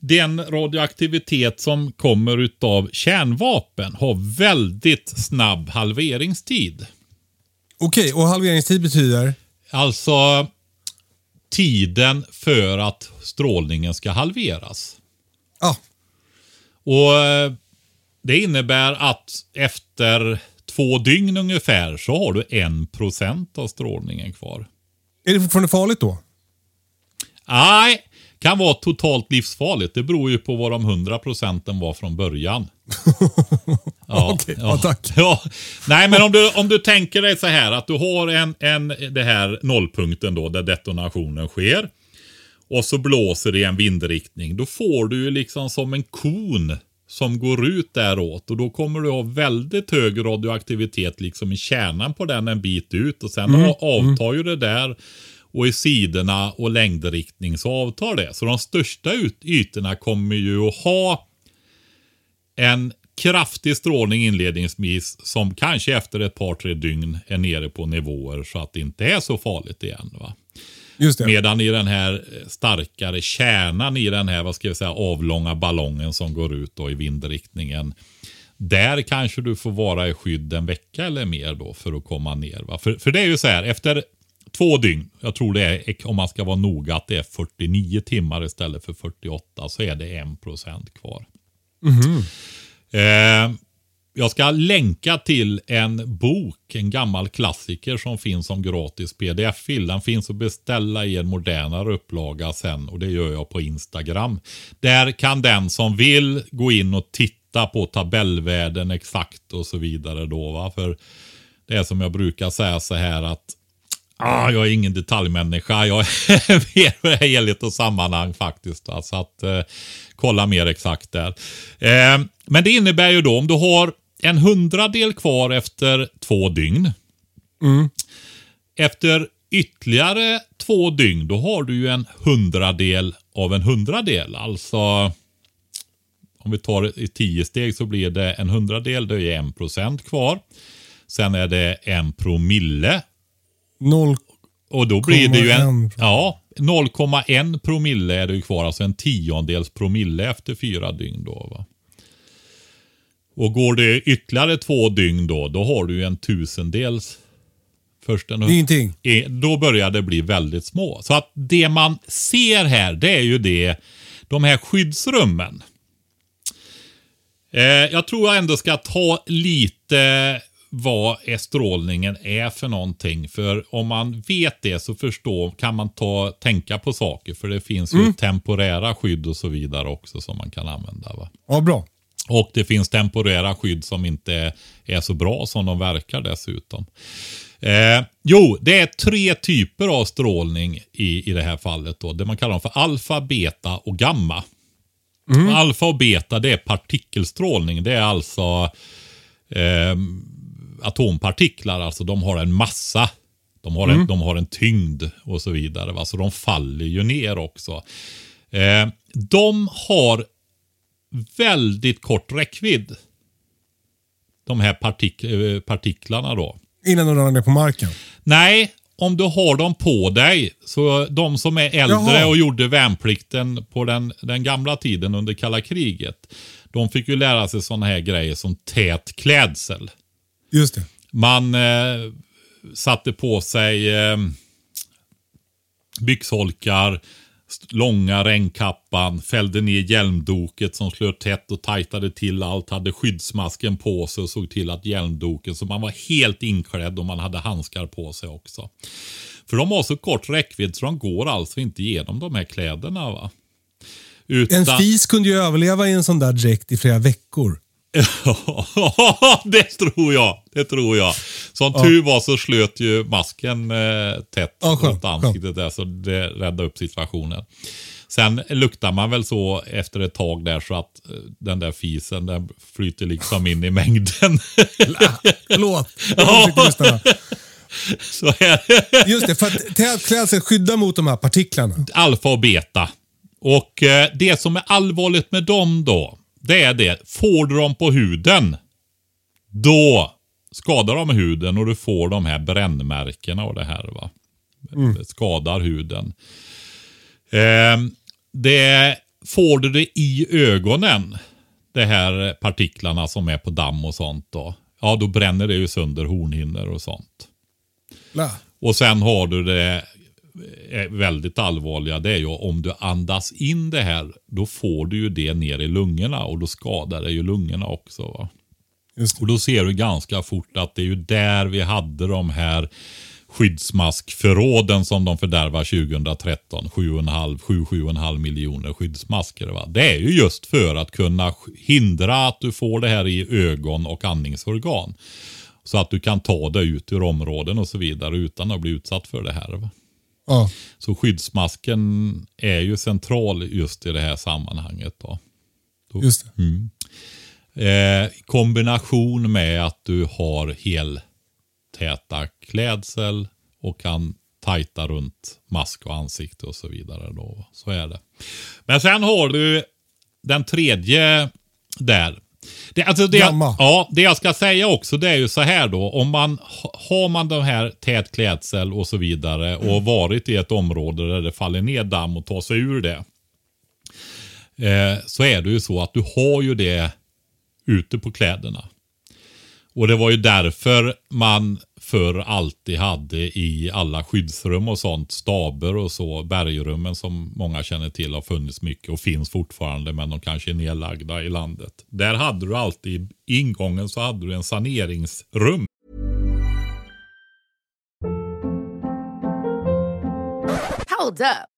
Den radioaktivitet som kommer utav kärnvapen har väldigt snabb halveringstid. Okej, och halveringstid betyder? Alltså tiden för att strålningen ska halveras. Ja. Och eh, Det innebär att efter två dygn ungefär så har du en procent av strålningen kvar. Är det fortfarande farligt då? Nej, kan vara totalt livsfarligt. Det beror ju på vad de 100 procenten var från början. (laughs) ja, Okej, ja. ja, tack. (laughs) Ja. Nej, men om du, om du tänker dig så här att du har en, en, det här nollpunkten då där detonationen sker. Och så blåser det i en vindriktning. Då får du ju liksom som en kon som går ut däråt och då kommer du ha väldigt hög radioaktivitet liksom i kärnan på den en bit ut och sen mm. avtar ju det där och i sidorna och längdriktning så avtar det. Så de största ytorna kommer ju att ha en kraftig strålning inledningsvis som kanske efter ett par tre dygn är nere på nivåer så att det inte är så farligt igen. Va? Medan i den här starkare kärnan i den här vad ska jag säga, avlånga ballongen som går ut då i vindriktningen. Där kanske du får vara i skydd en vecka eller mer då för att komma ner. Va? För, för det är ju så här, efter två dygn, jag tror det är, om man ska vara noga, att det är 49 timmar istället för 48, så är det 1% kvar. Mm. Eh, jag ska länka till en bok, en gammal klassiker som finns som gratis pdf-fil. Den finns att beställa i en modernare upplaga sen och det gör jag på Instagram. Där kan den som vill gå in och titta på tabellvärden exakt och så vidare då. Va? För det är som jag brukar säga så här att Ah, jag är ingen detaljmänniska. Jag är (laughs) mer helhet och sammanhang faktiskt. Så alltså att eh, kolla mer exakt där. Eh, men det innebär ju då om du har en hundradel kvar efter två dygn. Mm. Efter ytterligare två dygn, då har du ju en hundradel av en hundradel. Alltså, om vi tar i tio steg så blir det en hundradel, det är en procent kvar. Sen är det en promille 0, och då blir det ju en... Ja, 0,1 promille är det ju kvar. Alltså en tiondels promille efter fyra dygn då. Va? Och går det ytterligare två dygn då, då har du ju en tusendels. Först en, Ingenting. Då börjar det bli väldigt små. Så att det man ser här, det är ju det, de här skyddsrummen. Eh, jag tror jag ändå ska ta lite vad är strålningen är för någonting. För om man vet det så förstår, kan man ta, tänka på saker. För det finns ju mm. temporära skydd och så vidare också som man kan använda. Va? Ja, bra. Och det finns temporära skydd som inte är så bra som de verkar dessutom. Eh, jo, det är tre typer av strålning i, i det här fallet. Då, det man kallar för alfa, beta och gamma. Mm. Alfa och beta det är partikelstrålning. Det är alltså eh, atompartiklar, alltså de har en massa. De har, mm. en, de har en tyngd och så vidare. Va? Så de faller ju ner också. Eh, de har väldigt kort räckvidd. De här partik eh, partiklarna då. Innan de ramlar ner på marken? Nej, om du har dem på dig. Så de som är äldre Jaha. och gjorde värnplikten på den, den gamla tiden under kalla kriget. De fick ju lära sig sådana här grejer som tät klädsel. Just det. Man eh, satte på sig eh, byxholkar, långa regnkappan, fällde ner hjälmdoket som slöt tätt och tajtade till allt, hade skyddsmasken på sig och såg till att hjälmdoken, så man var helt inklädd och man hade handskar på sig också. För de har så kort räckvidd så de går alltså inte igenom de här kläderna. va. En fis kunde ju överleva i en sån där dräkt i flera veckor. (laughs) det tror jag. Det tror jag. Som ja. tur var så slöt ju masken eh, tätt ja, runt ansiktet där, så det räddade upp situationen. Sen luktar man väl så efter ett tag där så att eh, den där fisen den flyter liksom in i mängden. Förlåt. (laughs) (laughs) Så är Just det, för att klädsel skyddar mot de här partiklarna. Alfa och beta. Och eh, det som är allvarligt med dem då, det är det. Får du dem på huden, då skadar de huden och du får de här brännmärkena och det här. va. Mm. Det skadar huden. Eh, det får du det i ögonen, de här partiklarna som är på damm och sånt då. Ja, då bränner det ju sönder hornhinnor och sånt. Lä. Och sen har du det är väldigt allvarliga, det är ju om du andas in det här, då får du ju det ner i lungorna och då skadar det ju lungorna också. Va? Och då ser du ganska fort att det är ju där vi hade de här skyddsmaskförråden som de fördärvar 2013. 7,5 miljoner skyddsmasker. Va? Det är ju just för att kunna hindra att du får det här i ögon och andningsorgan. Så att du kan ta dig ut ur områden och så vidare utan att bli utsatt för det här. Va? Ja. Så skyddsmasken är ju central just i det här sammanhanget. Då. då just det. Mm. Eh, kombination med att du har heltäta klädsel och kan tajta runt mask och ansikte och så vidare. Då. Så är det. Men sen har du den tredje där. Det, alltså det, ja, det jag ska säga också det är ju så här då. Om man har man den här tät klädsel och så vidare och mm. varit i ett område där det faller ner damm och tar sig ur det. Eh, så är det ju så att du har ju det ute på kläderna. Och det var ju därför man förr alltid hade i alla skyddsrum och sånt, staber och så, bergrummen som många känner till har funnits mycket och finns fortfarande men de kanske är nedlagda i landet. Där hade du alltid, i ingången så hade du en saneringsrum. Hold up.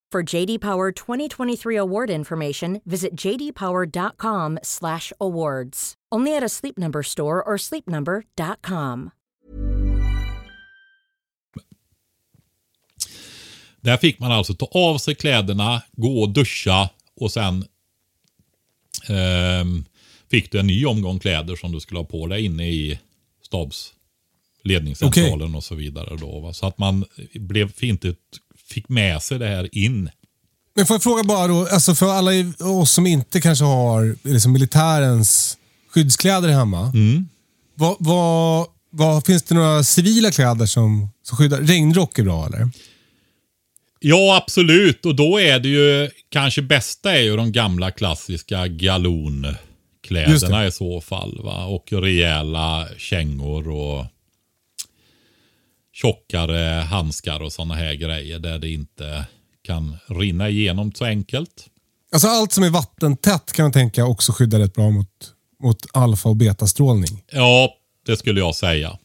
For JD Power 2023 award information, visit jdpower.com/awards. Only at a Sleep Number store or sleepnumber.com. Där fick man alltså ta av sig kläderna, gå och duscha och sen eh, fick du en ny omgång kläder som du skulle ha på dig inne i stabsledningscentralen okay. och så vidare. Då, va? Så att man blev inte fick med sig det här in. Men får jag fråga bara då, alltså för alla oss som inte kanske har liksom militärens skyddskläder hemma. Mm. Vad, vad, vad, finns det några civila kläder som, som skyddar? Regnrock är bra eller? Ja, absolut. Och då är det ju kanske bästa är ju de gamla klassiska galonkläderna i så fall. Va? Och rejäla kängor och tjockare handskar och sådana här grejer där det inte kan rinna igenom så enkelt. Alltså allt som är vattentätt kan man tänka också skyddar rätt bra mot, mot alfa och betastrålning. Ja, det skulle jag säga.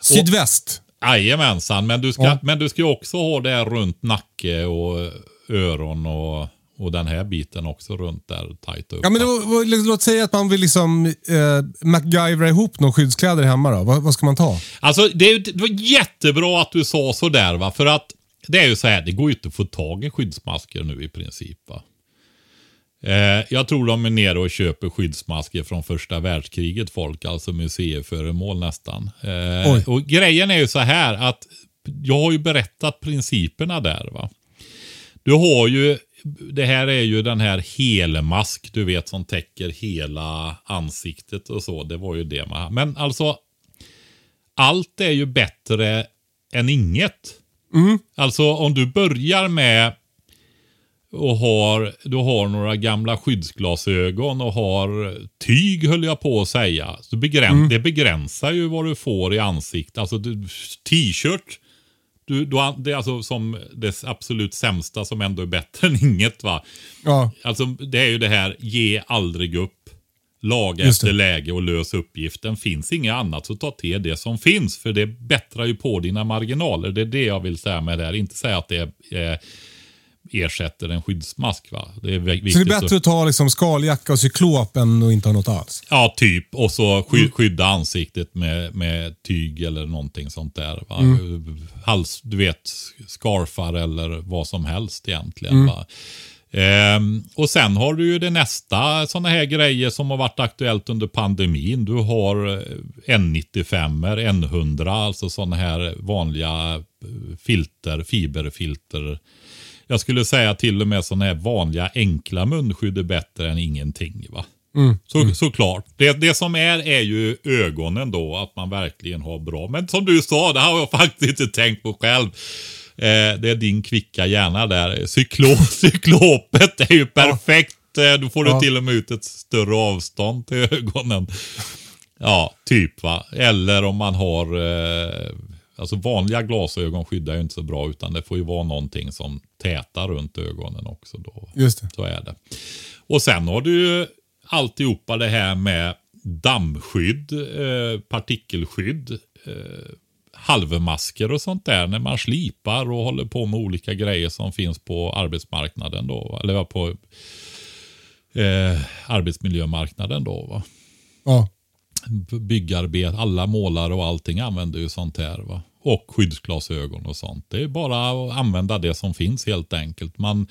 Sydväst. Jajamensan, men du ska, Ja. men du ska också ha det runt nacke och öron och, och den här biten också runt där tajt upp. Ja, men då, låt säga att man vill liksom eh, MacGyvera ihop några skyddskläder hemma då. Vad, vad ska man ta? Alltså det, är det var jättebra att du sa sådär va, för att det är ju så här, det går ju inte att få tag i skyddsmasker nu i princip va. Eh, jag tror de är nere och köper skyddsmasker från första världskriget folk, alltså museiföremål nästan. Eh, och grejen är ju så här att jag har ju berättat principerna där va. Du har ju, det här är ju den här helmask, du vet som täcker hela ansiktet och så. Det var ju det man Men alltså, allt är ju bättre än inget. Alltså om du börjar med och har, du har några gamla skyddsglasögon och har tyg höll jag på att säga. Så begräns, Det begränsar ju vad du får i ansiktet. Alltså t-shirt, du, du, det är alltså som det absolut sämsta som ändå är bättre (laughs) än inget va. Ja, Alltså det är ju det här, ge aldrig upp. Laga efter läge och lös uppgiften. Finns inget annat så ta till det som finns. För det bättrar ju på dina marginaler. Det är det jag vill säga med det här. Inte säga att det eh, ersätter en skyddsmask. Va? Det är viktigt. så det är bättre att ta liksom skaljacka och cyklop än att inte ha något alls? Ja, typ. Och så sky skydda ansiktet med, med tyg eller någonting sånt där. Va? Hals, du vet, scarfar eller vad som helst egentligen. Va? Ehm, och sen har du ju det nästa sådana här grejer som har varit aktuellt under pandemin. Du har eh, N95, N100, alltså sådana här vanliga eh, filter, fiberfilter. Jag skulle säga till och med sådana här vanliga enkla munskydd är bättre än ingenting. va. Så, Såklart. Det, det som är är ju ögonen då, att man verkligen har bra. Men som du sa, det har jag (laughs) faktiskt inte tänkt på själv. Eh, det är din kvicka hjärna där. Cyklo, (laughs) cyklopet är ju perfekt. Eh, Då får du Ja. till och med ut ett större avstånd till ögonen. Ja, typ va. Eller om man har... Eh, alltså vanliga glasögon skyddar ju inte så bra utan det får ju vara någonting som tätar runt ögonen också. Då. Just det. Så är det. Och sen har du ju alltihopa det här med dammskydd, eh, partikelskydd, eh, halvmasker och sånt där när man slipar och håller på med olika grejer som finns på arbetsmarknaden då. Eller på eh, arbetsmiljömarknaden då. Va? Ja. byggarbete, alla målare och allting använder ju sånt här. Va? Och skyddsglasögon och sånt. Det är bara att använda det som finns helt enkelt. Man,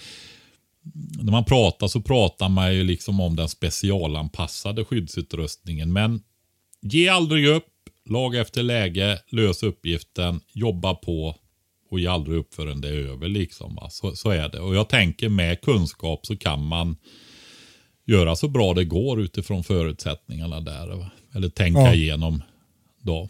när man pratar så pratar man ju liksom om den specialanpassade skyddsutrustningen. Men ge aldrig upp, laga efter läge, lös uppgiften, jobba på och ge aldrig upp förrän det är över. Liksom? Så, så är det. Och jag tänker med kunskap så kan man göra så bra det går utifrån förutsättningarna där. va? Eller tänka Ja. igenom då.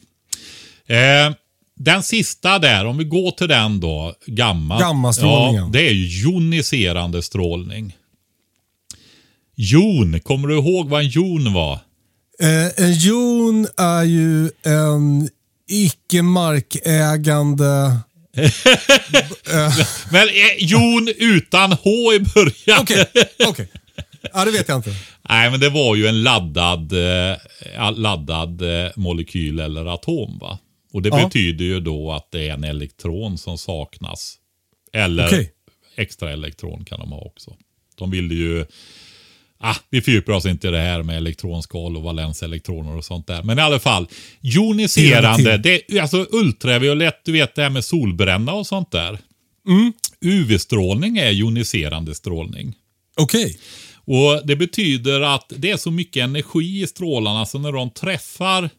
Eh, den sista där, om vi går till den då, gamma. Gammastrålningen. Ja, det är ju joniserande strålning. Jon, kommer du ihåg vad en jon var? Eh, en jon är ju en icke markägande... (laughs) Men eh, jon utan H i början. Okej, okej. Ja, det vet jag inte. Nej, men det var ju en laddad, eh, laddad eh, molekyl eller atom. va? Och det Ja. betyder ju då att det är en elektron som saknas. Eller Okej. extra elektron kan de ha också. De ville ju... Ah, vi fördjupar oss inte i det här med elektronskal och valenselektroner och sånt där. Men i alla fall, joniserande, det är alltså ultraviolett, du vet det här med solbränna och sånt där. UV-strålning är joniserande strålning. Okej. Och Det betyder att det är så mycket energi i strålarna så när de träffar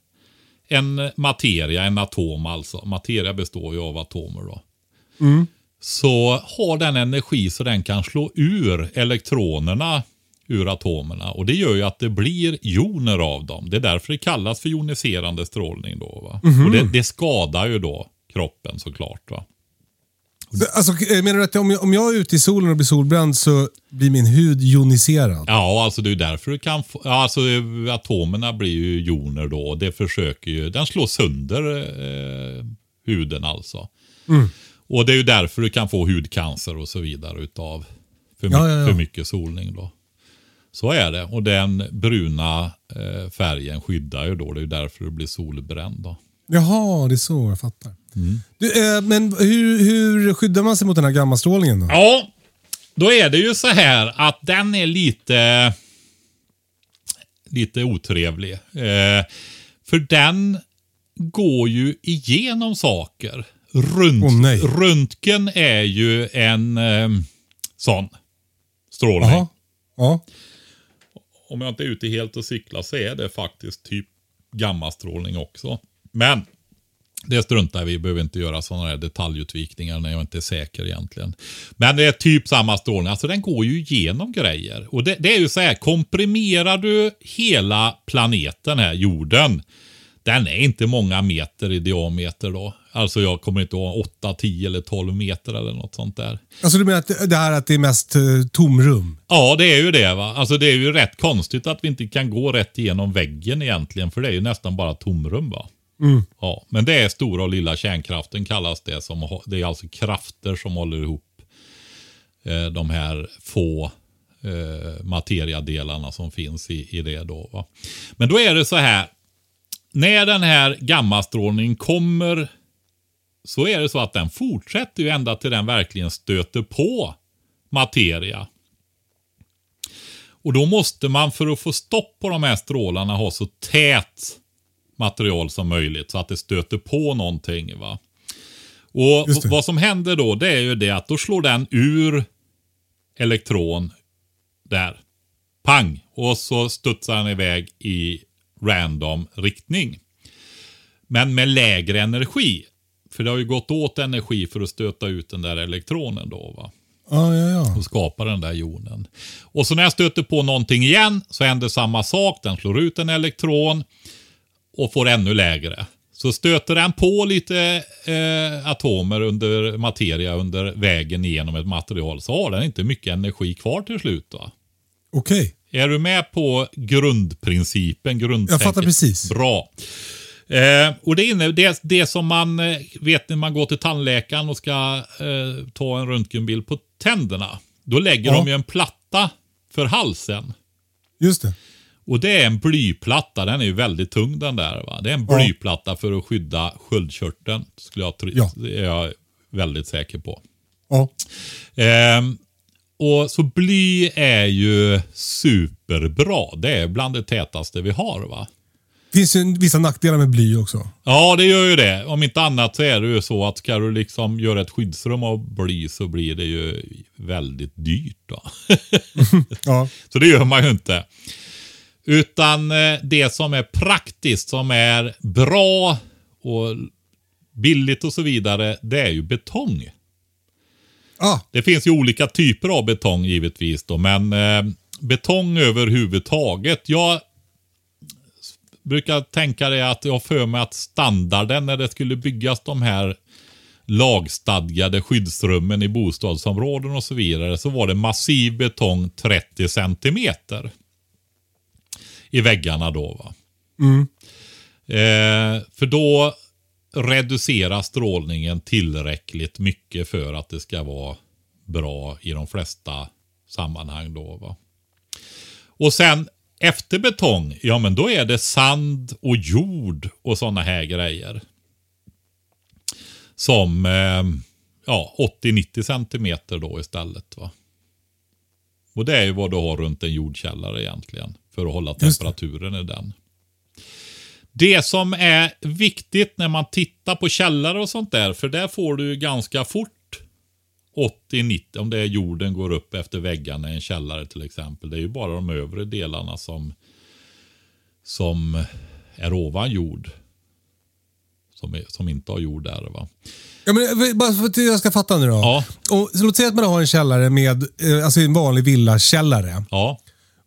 en materia, en atom alltså. Materia består ju av atomer då. Så har den energi så den kan slå ur elektronerna ur atomerna. Och det gör ju att det blir joner av dem. Det är därför det kallas för joniserande strålning då. Va? Och det, det skadar ju då kroppen såklart. Va? Alltså, eh, menar du att om jag, om jag är ute i solen och blir solbränd så blir min hud joniserad? Ja, alltså det är därför du kan få, alltså eh, atomerna blir ju joner då. Det försöker ju, den slår sönder eh, huden alltså. Och det är ju därför du kan få hudcancer och så vidare utav för, Ja, ja, ja. för mycket solning då. Så är det. Och den bruna eh, färgen skyddar ju då. Det är ju därför det blir solbränd. Då. Jaha, det är så jag fattar. Du, eh, men hur, hur skyddar man sig mot den här gammastrålningen då? Ja, då är det ju så här att den är lite, lite otrevlig. Eh, för den går ju igenom saker. Runt, nej. röntgen är ju en eh, sån strålning. Jaha. Ja. Om jag inte är ute helt och cyklar så är det faktiskt typ gammastrålning också. Men det struntar vi i. behöver inte göra sådana här detaljutvikningar när jag inte är säker egentligen. Men det är typ samma strålning. Alltså den går ju igenom grejer. Och det, det är ju så här, komprimerar du hela planeten här, jorden. Den är inte många meter i diameter då. Alltså jag kommer inte ihåg 8, 10 eller 12 meter eller något sånt där. Alltså du menar att det här att det är mest eh, tomrum? Ja, det är ju det va. Alltså det är ju rätt konstigt att vi inte kan gå rätt igenom väggen egentligen. För det är ju nästan bara tomrum va. Mm. Ja, men det är stora och lilla kärnkraften kallas det. Som, det är alltså krafter som håller ihop eh, de här få eh, materiadelarna som finns i, i det då. Va? Men då är det så här. När den här gammastrålningen kommer så är det så att den fortsätter ju ända till den verkligen stöter på materia. Och då måste man för att få stopp på de här strålarna ha så tät material som möjligt så att det stöter på någonting. va. Och vad som händer då det är ju det att då slår den ur elektron där. Pang! Och så studsar den iväg i random riktning. Men med lägre energi. För det har ju gått åt energi för att stöta ut den där elektronen då. va Ja, ja, ja. och skapar den där jonen. Och så när jag stöter på någonting igen så händer samma sak. Den slår ut en elektron och får ännu lägre. Så stöter den på lite eh, atomer under materia under vägen genom ett material så har den inte mycket energi kvar till slut. Okej. Är du med på grundprincipen? Grundtänket? Jag fattar precis. Bra. Eh, och det, inne, det, det som man eh, vet när man går till tandläkaren och ska eh, ta en röntgenbild på tänderna. Då lägger Ja. de ju en platta för halsen. Just det. Och det är en blyplatta. Den är ju väldigt tung den där. Va? Det är en Ja. blyplatta för att skydda sköldkörteln. Skulle jag tro, Ja. Det är jag väldigt säker på. Ja. Ehm, och Så bly är ju superbra. Det är bland det tätaste vi har. va? finns ju vissa nackdelar med bly också. Ja, det gör ju det. Om inte annat så är det ju så att ska du liksom göra ett skyddsrum av bly så blir det ju väldigt dyrt. Då. (laughs) Ja. så det gör man ju inte. Utan eh, det som är praktiskt, som är bra och billigt och så vidare, det är ju betong. Ah, Det finns ju olika typer av betong givetvis då, men eh, betong överhuvudtaget. Jag brukar tänka det att jag för mig att standarden när det skulle byggas de här lagstadgade skyddsrummen i bostadsområden och så vidare så var det massiv betong 30 centimeter i väggarna då. va. Eh, för då reduceras strålningen tillräckligt mycket för att det ska vara bra i de flesta sammanhang. Då, va? Och sen efter betong, ja men då är det sand och jord och sådana här grejer. Som eh, ja, 80-90 centimeter då istället. va. Och det är ju vad du har runt en jordkällare egentligen. För att hålla temperaturen i den. Det som är viktigt när man tittar på källare och sånt där, för där får du ganska fort 80-90, om det är jorden går upp efter väggarna i en källare till exempel. Det är ju bara de övre delarna som, som är ovan jord. Som, är, som inte har jord där. Va? Ja, men, eh, bara för att jag ska fatta nu då. Ja. Och, så låt säga att man har en källare med, eh, alltså en vanlig villakällare. Ja,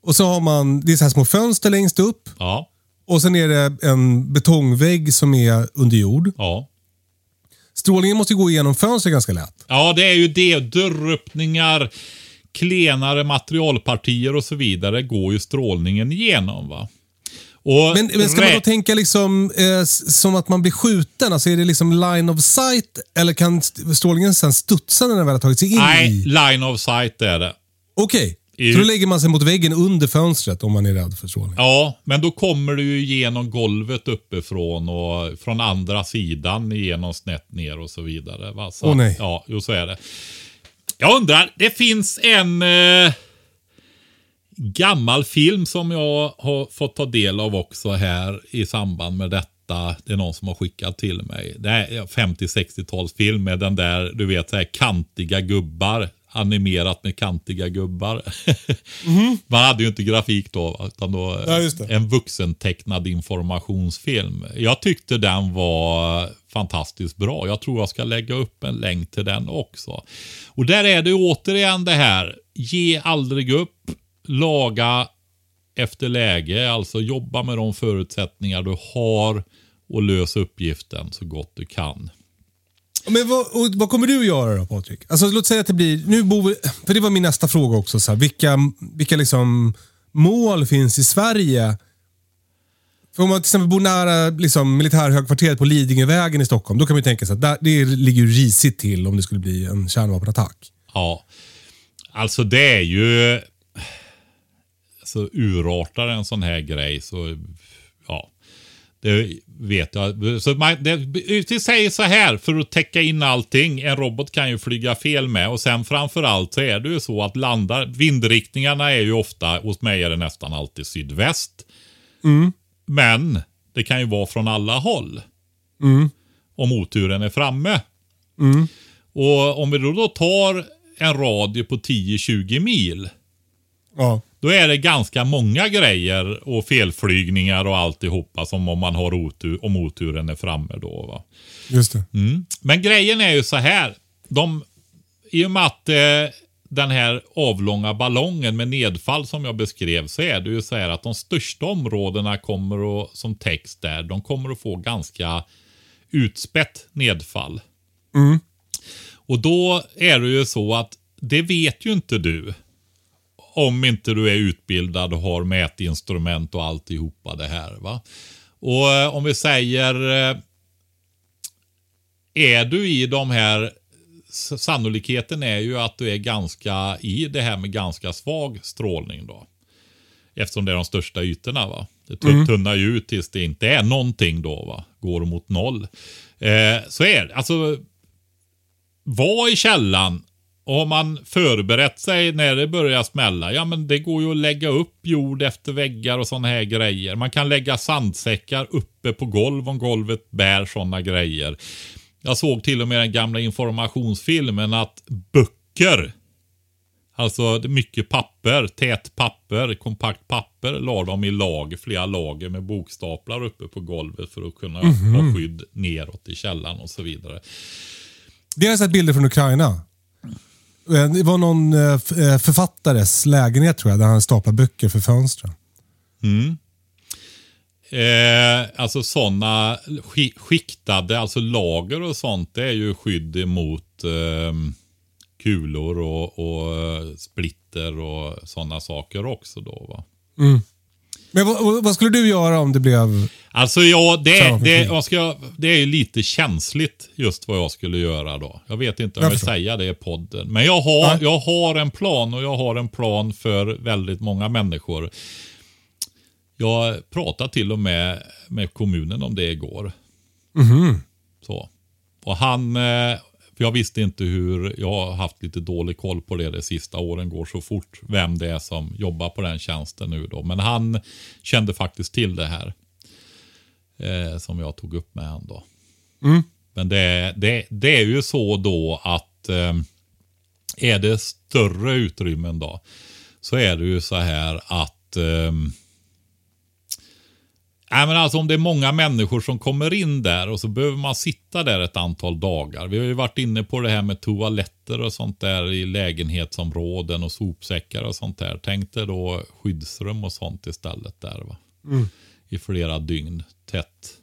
Och så har man, det är så här små fönster längst upp. ja, Och sen är det en betongvägg som är under jord. ja. Strålningen måste ju gå igenom fönstret ganska lätt. Ja, det är ju det. Dörröppningar, klenare materialpartier och så vidare går ju strålningen igenom. va. Men, men ska man då tänka liksom, eh, som att man blir skjuten? Alltså är det liksom line of sight eller kan st- strålningen sen studsa när den väl har tagit sig in Nej, i? line of sight är det. Okej, I- Så då lägger man sig mot väggen under fönstret om man är rädd för strålning. Ja, men då kommer du ju genom golvet uppifrån och från andra sidan igenom snett ner och så vidare. Åh, nej. Ja, jo, så är det. Jag undrar, det finns en eh, gammal film som jag har fått ta del av också här i samband med detta. Det är någon som har skickat till mig. Det är 50-60-talsfilm med den där, du vet, så här kantiga gubbar. Animerat med kantiga gubbar. (laughs) Man hade ju inte grafik då, utan då Mhm. Ja, en vuxentecknad informationsfilm. Jag tyckte den var fantastiskt bra. Jag tror jag ska lägga upp en länk till den också. Och där är det återigen det här, ge aldrig upp, laga efter läge, alltså jobba med de förutsättningar du har och lös uppgiften så gott du kan. Men vad, vad kommer du att göra då Patrik? Alltså, låt säga att det blir, nu bor vi, för det var min nästa fråga också. Så här, vilka vilka liksom mål finns i Sverige? För om man till exempel bor nära liksom, militärhögkvarteret på Lidingövägen i Stockholm, då kan man tänka sig att där, det ligger ju risigt till om det skulle bli en kärnvapenattack. Ja, alltså det är ju... Alltså urartar en sån här grej så... Ja, det vet jag. Så man, det, vi säger så här för att täcka in allting. En robot kan ju flyga fel med och sen framförallt så är det ju så att landar... Vindriktningarna är ju ofta, hos mig är det nästan alltid sydväst. Men det kan ju vara från alla håll. Om oturen är framme. Och om vi då, då tar en radie på 10-20 mil. Ja. Då är det ganska många grejer och felflygningar och alltihopa som om man har otur, om oturen är framme då. Va? Just det. Men grejen är ju så här. De, I och med att eh, den här avlånga ballongen med nedfall som jag beskrev så är det ju så här att de största områdena kommer att, som täcks där, de kommer att få ganska utspätt nedfall. Och då är det ju så att det vet ju inte du. Om inte du är utbildad och har mätinstrument och alltihopa det här. Va? Och eh, om vi säger eh, är du i de här Sannolikheten är ju att du är ganska i det här med ganska svag strålning då. Eftersom det är de största ytorna va. Det tun- tunnar ju ut tills det inte är någonting då va. Går mot noll. Eh, så är det. Alltså var i källan har man förberett sig när det börjar smälla, ja men det går ju att lägga upp jord efter väggar och sådana här grejer. Man kan lägga sandsäckar uppe på golv om golvet bär sådana grejer. Jag såg till och med den gamla informationsfilmen att böcker, alltså mycket papper, tät papper, kompakt papper, la de i lager, flera lager med bokstaplar uppe på golvet för att kunna ha skydd neråt i källaren och så vidare. Det har jag sett bilder från Ukraina. Eh, Det var någon eh, eh, författares lägenhet tror jag, där han staplar böcker för fönstren. Eh, alltså sådana sk- skiktade, alltså lager och sånt, det är ju skydd mot eh, kulor och, och splitter och sådana saker också då va. Men vad, skulle du göra om det blev... Alltså ja, det, Samma det, vad ska jag, det är ju lite känsligt just vad jag skulle göra då. Jag vet inte om Jag vill säga det i podden. Men jag har, Nej. jag har en plan och jag har en plan för väldigt många människor. Jag pratade till och med med kommunen om det igår. Så. Och han, eh, för jag visste inte hur, jag har haft lite dålig koll på det de sista åren går så fort, vem det är som jobbar på den tjänsten nu då. Men han kände faktiskt till det här. Eh, som jag tog upp med han då. Men det, det, det är ju så då att eh, är det större utrymmen då så är det ju så här att ehm, Nej, men alltså om det är många människor som kommer in där och så behöver man sitta där ett antal dagar. Vi har ju varit inne på det här med toaletter och sånt där i lägenhetsområden och sopsäckar och sånt där. Tänk dig då skyddsrum och sånt istället där va. I flera dygn tätt.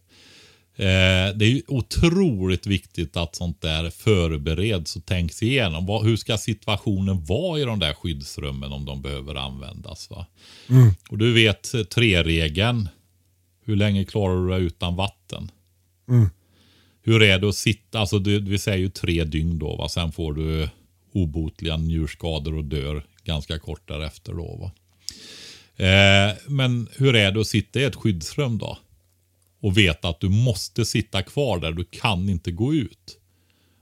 Eh, det är otroligt viktigt att sånt där förbereds och tänks igenom. Vad, hur ska situationen vara i de där skyddsrummen om de behöver användas? Va? Och du vet eh, tre-regeln. Hur länge klarar du dig utan vatten? Hur är det att sitta, alltså du, vi säger ju tre dygn då, va? sen får du obotliga njurskador och dör ganska kort därefter. Då, va? Eh, men hur är det att sitta i ett skyddsrum då? Och veta att du måste sitta kvar där, du kan inte gå ut.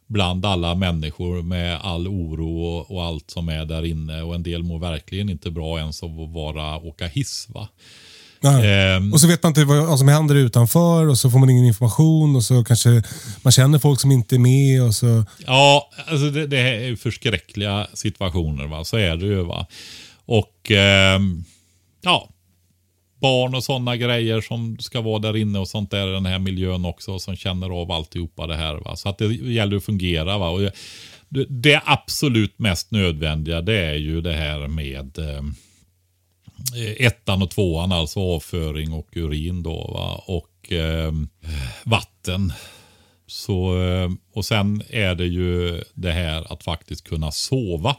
Bland alla människor med all oro och, och allt som är där inne. Och en del mår verkligen inte bra ens av att vara, åka hiss. Va? Ehm. Och så vet man inte vad, som händer utanför och så får man ingen information och så kanske man känner folk som inte är med. och så... Ja, alltså det, det är förskräckliga situationer. Va? Så är det ju. va. Och ehm, ja, barn och sådana grejer som ska vara där inne och sånt där i den här miljön också. Som känner av alltihopa det här. Va? Så att det gäller att fungera. Va? Och det, det absolut mest nödvändiga det är ju det här med ehm, ettan och tvåan, alltså avföring och urin då. Va? Och eh, vatten. Så, eh, och sen är det ju det här att faktiskt kunna sova.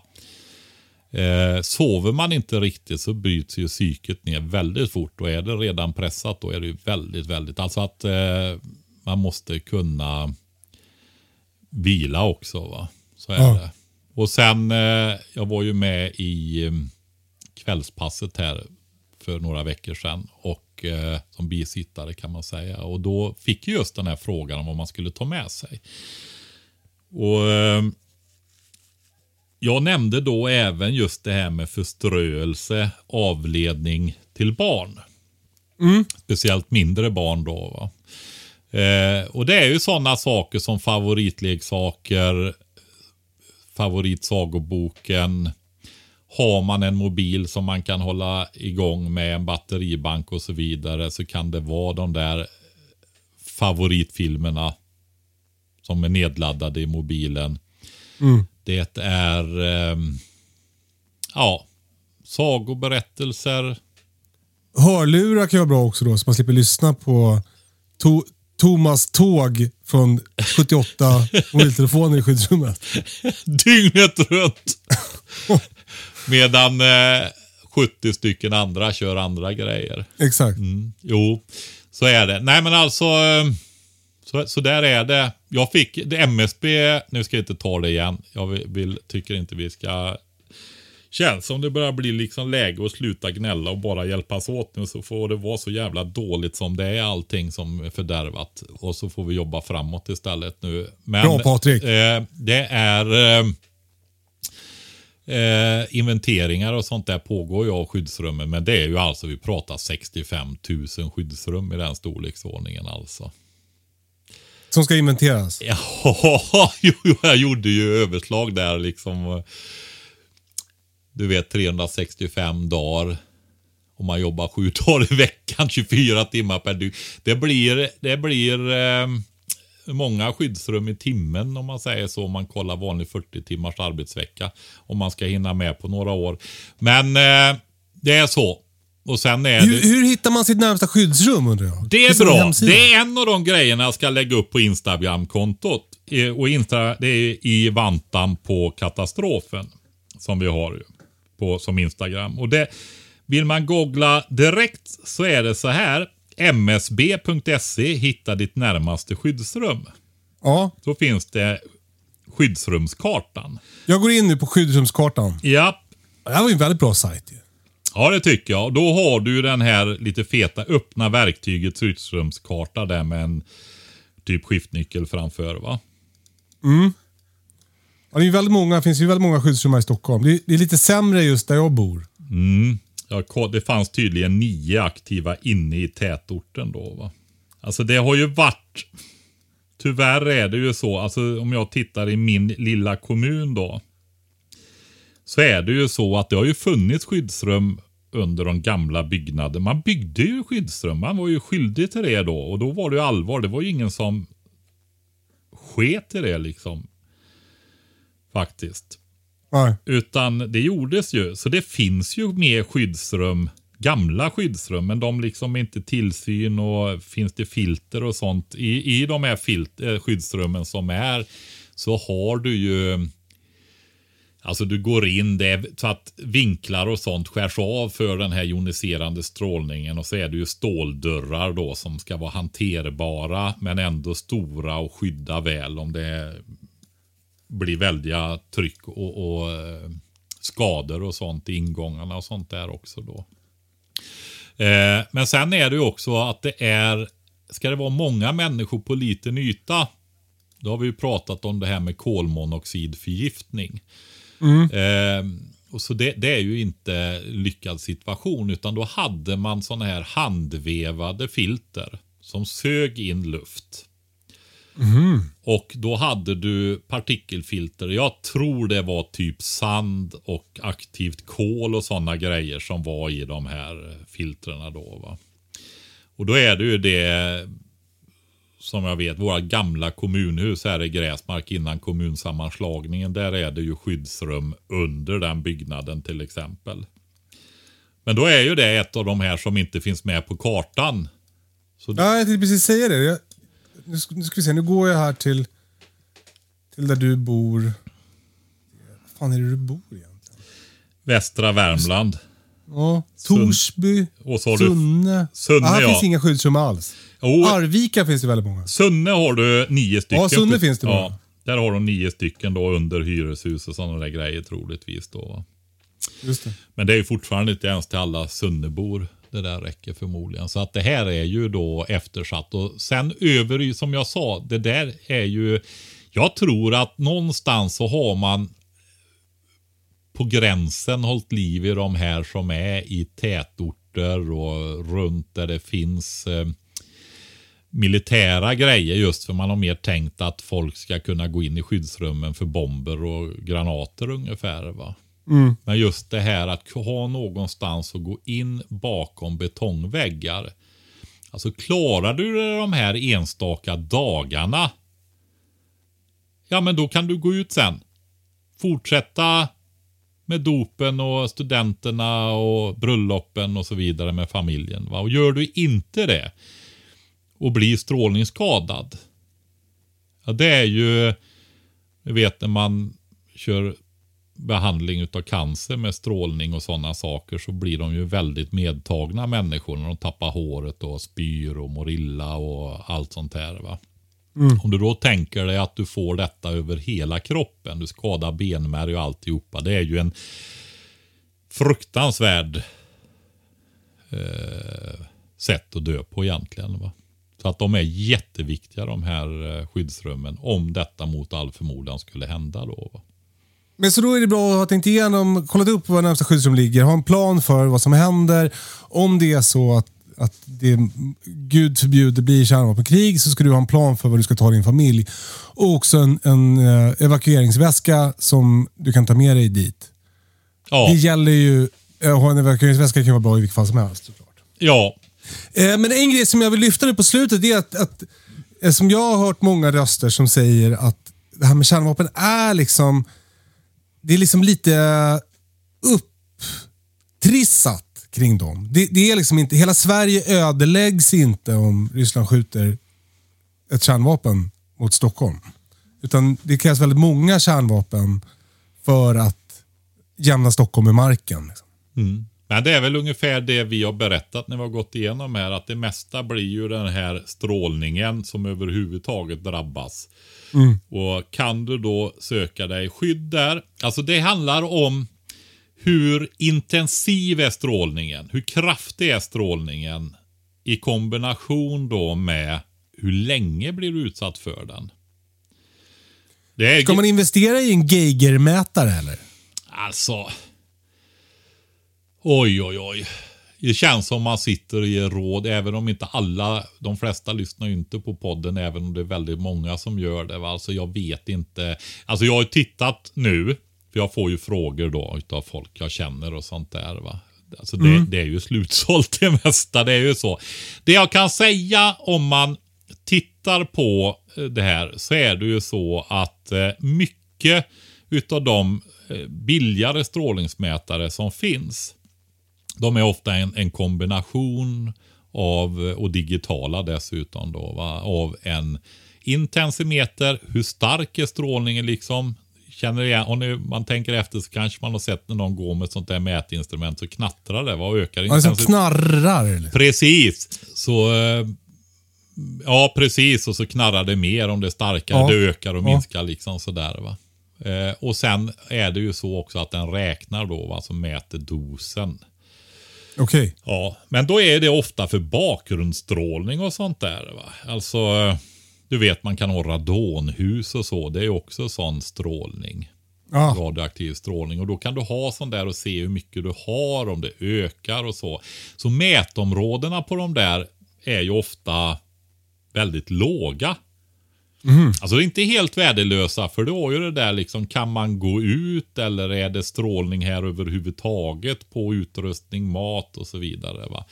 Eh, sover man inte riktigt så bryts ju psyket ner väldigt fort. Och är det redan pressat då är det ju väldigt, väldigt. Alltså att eh, man måste kunna vila också. Va? Så är Ja. det. Och sen, eh, jag var ju med i eh, kvällspasset här för några veckor sedan. Och eh, som bisittare kan man säga. Och då fick jag just den här frågan om vad man skulle ta med sig. Och eh, jag nämnde då även just det här med förströelse, avledning till barn. Speciellt mindre barn då. Va? Eh, och det är ju sådana saker som favoritleksaker, favoritsagoboken. Har man en mobil som man kan hålla igång med en batteribank och så vidare så kan det vara de där favoritfilmerna som är nedladdade i mobilen. Det är ehm, ja, sagoberättelser. Hörlurar kan vara bra också då, så man slipper lyssna på to Thomas Tåg från 78 mobiltelefoner i skyddsrummet. (laughs) dygnet runt. (laughs) Medan eh, 70 stycken andra kör andra grejer. Exakt. Mm, jo, så är det. Nej men alltså, eh, så, så där är det. Jag fick det MSB, nu ska jag inte ta det igen. Jag vill, vill, tycker inte vi ska Känns som det börjar bli liksom läge att sluta gnälla och bara hjälpas åt nu så får det vara så jävla dåligt som det är allting som är fördärvat. Och så får vi jobba framåt istället nu. Men, Bra, Patrik. Eh, det är eh, eh, inventeringar och sånt där pågår ju av skyddsrummen. Men det är ju alltså, vi pratar 65 000 skyddsrum i den storleksordningen alltså. Som ska inventeras. (laughs) Ja, jag gjorde ju överslag där liksom. Du vet 365 dagar. Om man jobbar sju dagar i veckan, (laughs) 24 timmar per dygn. Det blir, det blir eh, många skyddsrum i timmen om man säger så. Om man kollar vanlig 40 timmars arbetsvecka. Om man ska hinna med på några år. Men eh, det är så. Och sen är Hur, det... hur hittar man sitt närmsta skyddsrum undrar jag? Det är Finns bra. Det är en av de grejerna jag ska lägga upp på Instagram-kontot. Eh, Och Insta, det är i vantan på katastrofen. Som vi har ju på, som Instagram. Och det, vill man googla direkt så är det så här. msb.se hitta ditt närmaste skyddsrum. Ja, Då finns det skyddsrumskartan. jag går in nu på skyddsrumskartan. Ja, Det här var ju en väldigt bra sajt. Ja, det tycker jag. Då har du den här lite feta öppna verktyget skyddsrumskarta där med en typ skiftnyckel framför va? Ja, det, är väldigt många, det finns ju väldigt många skyddsrum här i Stockholm. Det är, det är lite sämre just där jag bor. Ja, det fanns tydligen nio aktiva inne i tätorten då va. Alltså det har ju varit, tyvärr är det ju så, alltså om jag tittar i min lilla kommun då. Så är det ju så att det har ju funnits skyddsrum under de gamla byggnaderna. Man byggde ju skyddsrum, man var ju skyldig till det då. Och då var det ju allvar, det var ju ingen som sket i det liksom. Faktiskt. Nej. Utan det gjordes ju. Så det finns ju mer skyddsrum, gamla skyddsrum, men de liksom är inte tillsyn och finns det filter och sånt. I, i de här filter, eh, skyddsrummen som är så har du ju Alltså du går in det är så att vinklar och sånt skärs av för den här joniserande strålningen och så är det ju ståldörrar då som ska vara hanterbara men ändå stora och skydda väl om det är blir väldiga tryck och, och eh, skador och sånt i ingångarna och sånt där också då. Eh, men sen är det ju också att det är, ska det vara många människor på liten yta, då har vi ju pratat om det här med kolmonoxidförgiftning. Eh, och så det, det är ju inte lyckad situation, utan då hade man sådana här handvevade filter som sög in luft. Och då hade du partikelfilter. Jag tror det var typ sand och aktivt kol och sådana grejer som var i de här filtrerna då. Va? Och då är det ju det som jag vet, våra gamla kommunhus här i Gräsmark innan kommunsammanslagningen. Där är det ju skyddsrum under den byggnaden till exempel. Men då är ju det ett av de här som inte finns med på kartan. Så Ja, jag tänkte precis säga det. Jag, nu, ska, nu ska vi se, nu går jag här till, till där du bor. Vad fan är det du bor egentligen? Västra Värmland. Ja, Torsby, du Sunne. Sunne, ah, här ja. finns inga skyddsrum alls. Jo. Arvika finns det väldigt många. Sunne har du nio stycken. Ja, Sunne finns det bara. Ja, där har de nio stycken då under hyreshus och sådana där grejer troligtvis då. Just det. Men det är ju fortfarande inte ens till alla Sunnebor det där räcker förmodligen. Så att det här är ju då eftersatt. Och sen över, i- som jag sa, det där är ju... Jag tror att någonstans så har man på gränsen hållit liv i de här som är i tätorter och runt där det finns eh, militära grejer just för man har mer tänkt att folk ska kunna gå in i skyddsrummen för bomber och granater ungefär. va. Mm. Men just det här att ha någonstans att gå in bakom betongväggar. Alltså klarar du det de här enstaka dagarna. Ja men då kan du gå ut sen. Fortsätta med dopen och studenterna och bröllopen och så vidare med familjen. Va? Och gör du inte det och blir strålningsskadad. Ja, det är ju, Du vet när man kör behandling utav cancer med strålning och sådana saker så blir de ju väldigt medtagna människor när de tappar håret och spyr och mår illa och allt sånt här. Va? Om du då tänker dig att du får detta över hela kroppen, du skadar benmärg och alltihopa. Det är ju en fruktansvärd eh, sätt att dö på egentligen. Va? Så att de är jätteviktiga de här eh, skyddsrummen om detta mot all förmodan skulle hända då. Va? Men så då är det bra att ha tänkt igenom, kollat upp var närmsta skyddsrum ligger, ha en plan för vad som händer. Om det är så att, att det, gud förbjude, blir kärnvapenkrig så ska du ha en plan för vad du ska ta din familj. Och också en, en eh, evakueringsväska som du kan ta med dig dit. Ja, Det gäller ju, eh, att ha en evakueringsväska kan vara bra i vilket fall som helst såklart. ja, Eh, Men en grej som jag vill lyfta nu på slutet är att, att eh, som jag har hört många röster som säger att det här med kärnvapen är liksom, det är liksom lite eh, upptrissat kring dem. Det, det är liksom inte, hela Sverige ödeläggs inte om Ryssland skjuter ett kärnvapen mot Stockholm. Utan det krävs väldigt många kärnvapen för att jämna Stockholm med marken. Liksom. Mm. Men det är väl ungefär det vi har berättat när vi har gått igenom här. Att det mesta blir ju den här strålningen som överhuvudtaget drabbas. Och kan du då söka dig skydd där. Alltså det handlar om hur intensiv är strålningen? Hur kraftig är strålningen? I kombination då med hur länge blir du utsatt för den? Det är Ska man investera i en Geigermätare eller? Alltså. Oj, oj, oj. Det känns som man sitter och ger råd, även om inte alla, de flesta lyssnar ju inte på podden, även om det är väldigt många som gör det. Va? Alltså jag vet inte. Alltså jag har ju tittat nu, för jag får ju frågor då utav folk jag känner och sånt där. Va? Alltså det, det är ju slutsålt det mesta, det är ju så. Det jag kan säga om man tittar på eh, det här så är det ju så att eh, mycket utav de eh, billigare strålningsmätare som finns de är ofta en, en kombination av, och digitala dessutom då, va, av en intensimeter, hur stark är strålningen liksom. Känner igen, om ni, man tänker efter så kanske man har sett när någon går med ett sånt där mätinstrument så knattrar det va, och ökar det som intensiteten. knarrar. Precis. Så eh, Ja, precis. Och så knarrar det mer om det är starkare. Ja. Det ökar och Ja. minskar liksom sådär va. Eh, och sen är det ju så också att den räknar då, alltså mäter dosen. Okej. Ja, men då är det ofta för bakgrundsstrålning och sånt där. Va? Alltså, du vet man kan ha radonhus och så. Det är också sån strålning. Ja. Radioaktiv strålning. Och då kan du ha sån där och se hur mycket du har, om det ökar och så. Så mätområdena på de där är ju ofta väldigt låga. Alltså det är inte helt värdelösa för då är ju det där liksom kan man gå ut eller är det strålning här överhuvudtaget på utrustning, mat och så vidare. Va?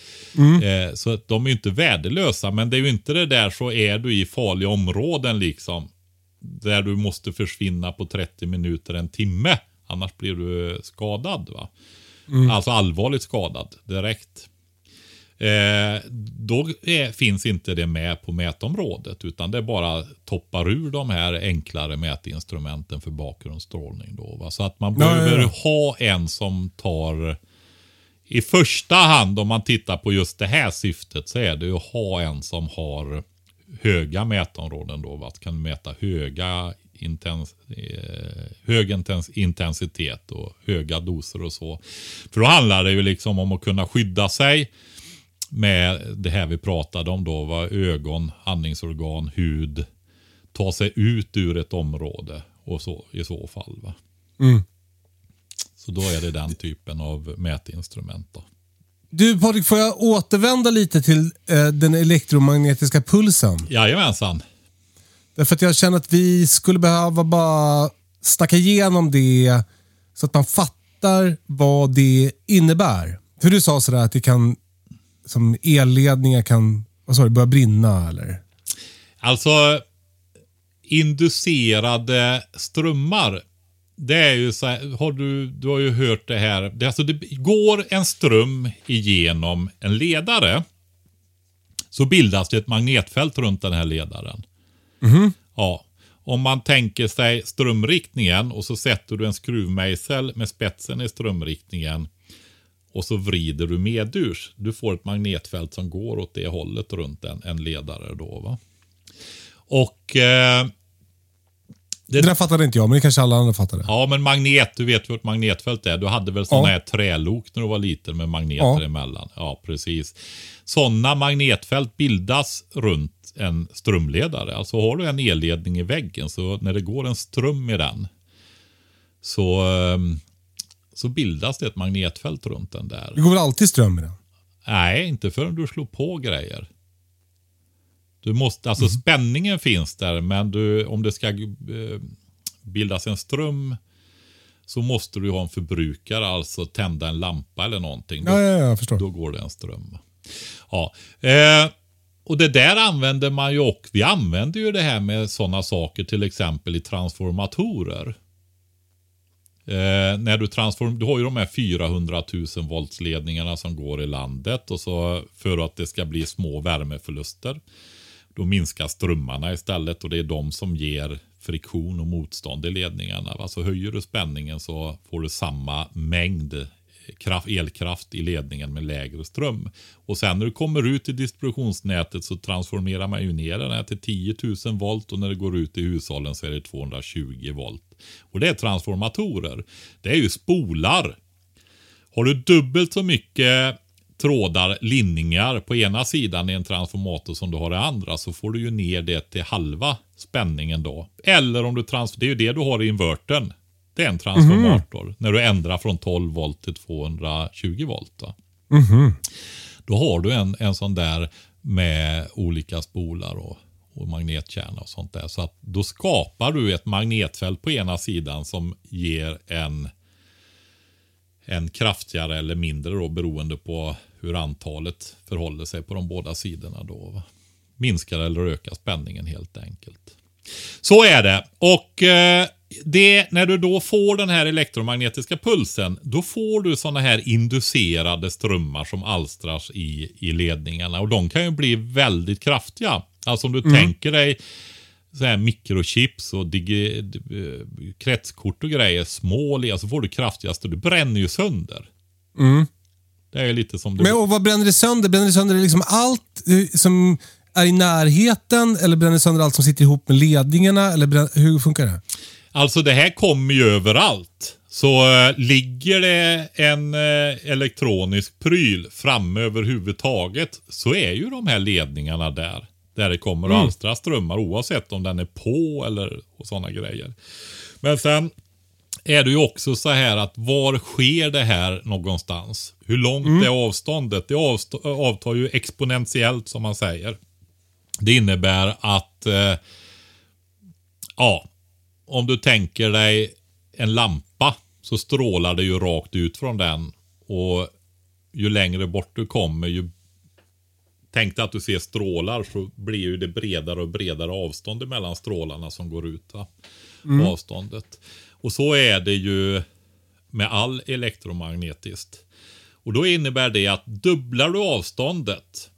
Eh, så de är ju inte värdelösa men det är ju inte det där så är du i farliga områden liksom. Där du måste försvinna på 30 minuter, en timme. Annars blir du skadad. va. Alltså allvarligt skadad direkt. Eh, då är, finns inte det med på mätområdet utan det bara toppar ur de här enklare mätinstrumenten för bakgrundsstrålning. Då, va? Så att man ja, behöver ja. ha en som tar i första hand om man tittar på just det här syftet så är det att ha en som har höga mätområden då. Va? Att kan mäta höga intens, eh, hög intens, intensitet och höga doser och så. För då handlar det ju liksom om att kunna skydda sig med det här vi pratade om då. Va? Ögon, andningsorgan, hud. Ta sig ut ur ett område och så i så fall. Va? Mm. Så då är det den typen av mätinstrument. Då. Du Patrik, får jag återvända lite till eh, den elektromagnetiska pulsen? Jajamensan. Därför att jag känner att vi skulle behöva bara snacka igenom det så att man fattar vad det innebär. För du sa sådär att det kan, som elledningar kan, vad sa du, börja brinna eller? Alltså inducerade strömmar. Det är ju så här, har du, du har ju hört det här. Det, alltså det går en ström igenom en ledare. Så bildas det ett magnetfält runt den här ledaren. Ja. Om man tänker sig strömriktningen och så sätter du en skruvmejsel med spetsen i strömriktningen. Och så vrider du medurs. Du får ett magnetfält som går åt det hållet runt en, en ledare. Då, va? Och eh, Det där fattade inte jag, men det kanske alla andra fattade. Ja, men magnet, du vet vad ett magnetfält är. Du hade väl sådana Ja. här trälok när du var liten med magneter Ja. emellan. Ja, precis. Sådana magnetfält bildas runt en strömledare. Alltså har du en elledning i väggen så när det går en ström i den så, ehm, så bildas det ett magnetfält runt den där. Det går väl alltid ström i den? Nej, inte förrän du slår på grejer. Du måste, alltså spänningen finns där, men du, om det ska eh, bildas en ström så måste du ha en förbrukare, alltså tända en lampa eller någonting. Då, ja, ja jag förstår. då går det en ström. Ja, eh, och det där använder man ju och vi använder ju det här med sådana saker till exempel i transformatorer. Eh, när du transform, du har ju de här 400 000 voltsledningarna som går i landet och så för att det ska bli små värmeförluster. Då minskar strömmarna istället och det är de som ger friktion och motstånd i ledningarna. Alltså Så höjer du spänningen så får du samma mängd kraft, elkraft i ledningen med lägre ström. Och sen när du kommer ut i distributionsnätet så transformerar man ju ner den här till 10 000 volt och när det går ut i hushållen så är det 220 volt. Och det är transformatorer. Det är ju spolar. Har du dubbelt så mycket trådar, linningar på ena sidan i en transformator som du har i andra så får du ju ner det till halva spänningen då. Eller om du trans det är ju det du har i invertern. Det är en transformator. När du ändrar från 12 volt till 220 volt. Då, då har du en, en sån där med olika spolar och, och magnetkärna och sånt där. Så att då skapar du ett magnetfält på ena sidan som ger en en kraftigare eller mindre då beroende på hur antalet förhåller sig på de båda sidorna. Då, va? Minskar eller ökar spänningen helt enkelt. Så är det. Och eh, det, när du då får den här elektromagnetiska pulsen, då får du sådana här inducerade strömmar som alstras i, i ledningarna. Och de kan ju bli väldigt kraftiga. Alltså om du tänker dig så här mikrochips och digi, eh, kretskort och grejer, små, så får du kraftigaste. Du bränner ju sönder. Det är lite som du... Men och vad bränner det sönder? Bränner det sönder liksom allt eh, som är i närheten eller bränner det sönder allt som sitter ihop med ledningarna? Eller bränner, hur funkar det? Alltså det här kommer ju överallt. Så eh, ligger det en eh, elektronisk pryl framme överhuvudtaget så är ju de här ledningarna där. Där det kommer att alstra strömmar oavsett om den är på eller sådana grejer. Men sen är det ju också så här att var sker det här någonstans? Hur långt är avståndet? Det avst- avtar ju exponentiellt som man säger. Det innebär att eh, ja, om du tänker dig en lampa så strålar det ju rakt ut från den. Och ju längre bort du kommer ju Tänk dig att du ser strålar så blir ju det bredare och bredare avstånd mellan strålarna som går ut. Va? Avståndet. Och så är det ju med all elektromagnetiskt. Och då innebär det att dubblar du avståndet.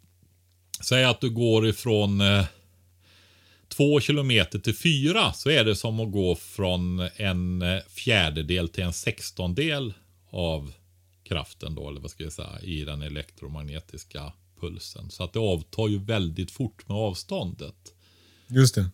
Säg att du går ifrån eh, två kilometer till fyra så är det som att gå från en fjärdedel till en sextondel av kraften då, eller vad ska jag säga, i den elektromagnetiska pulsen. Så att det avtar ju väldigt fort med avståndet. Just det.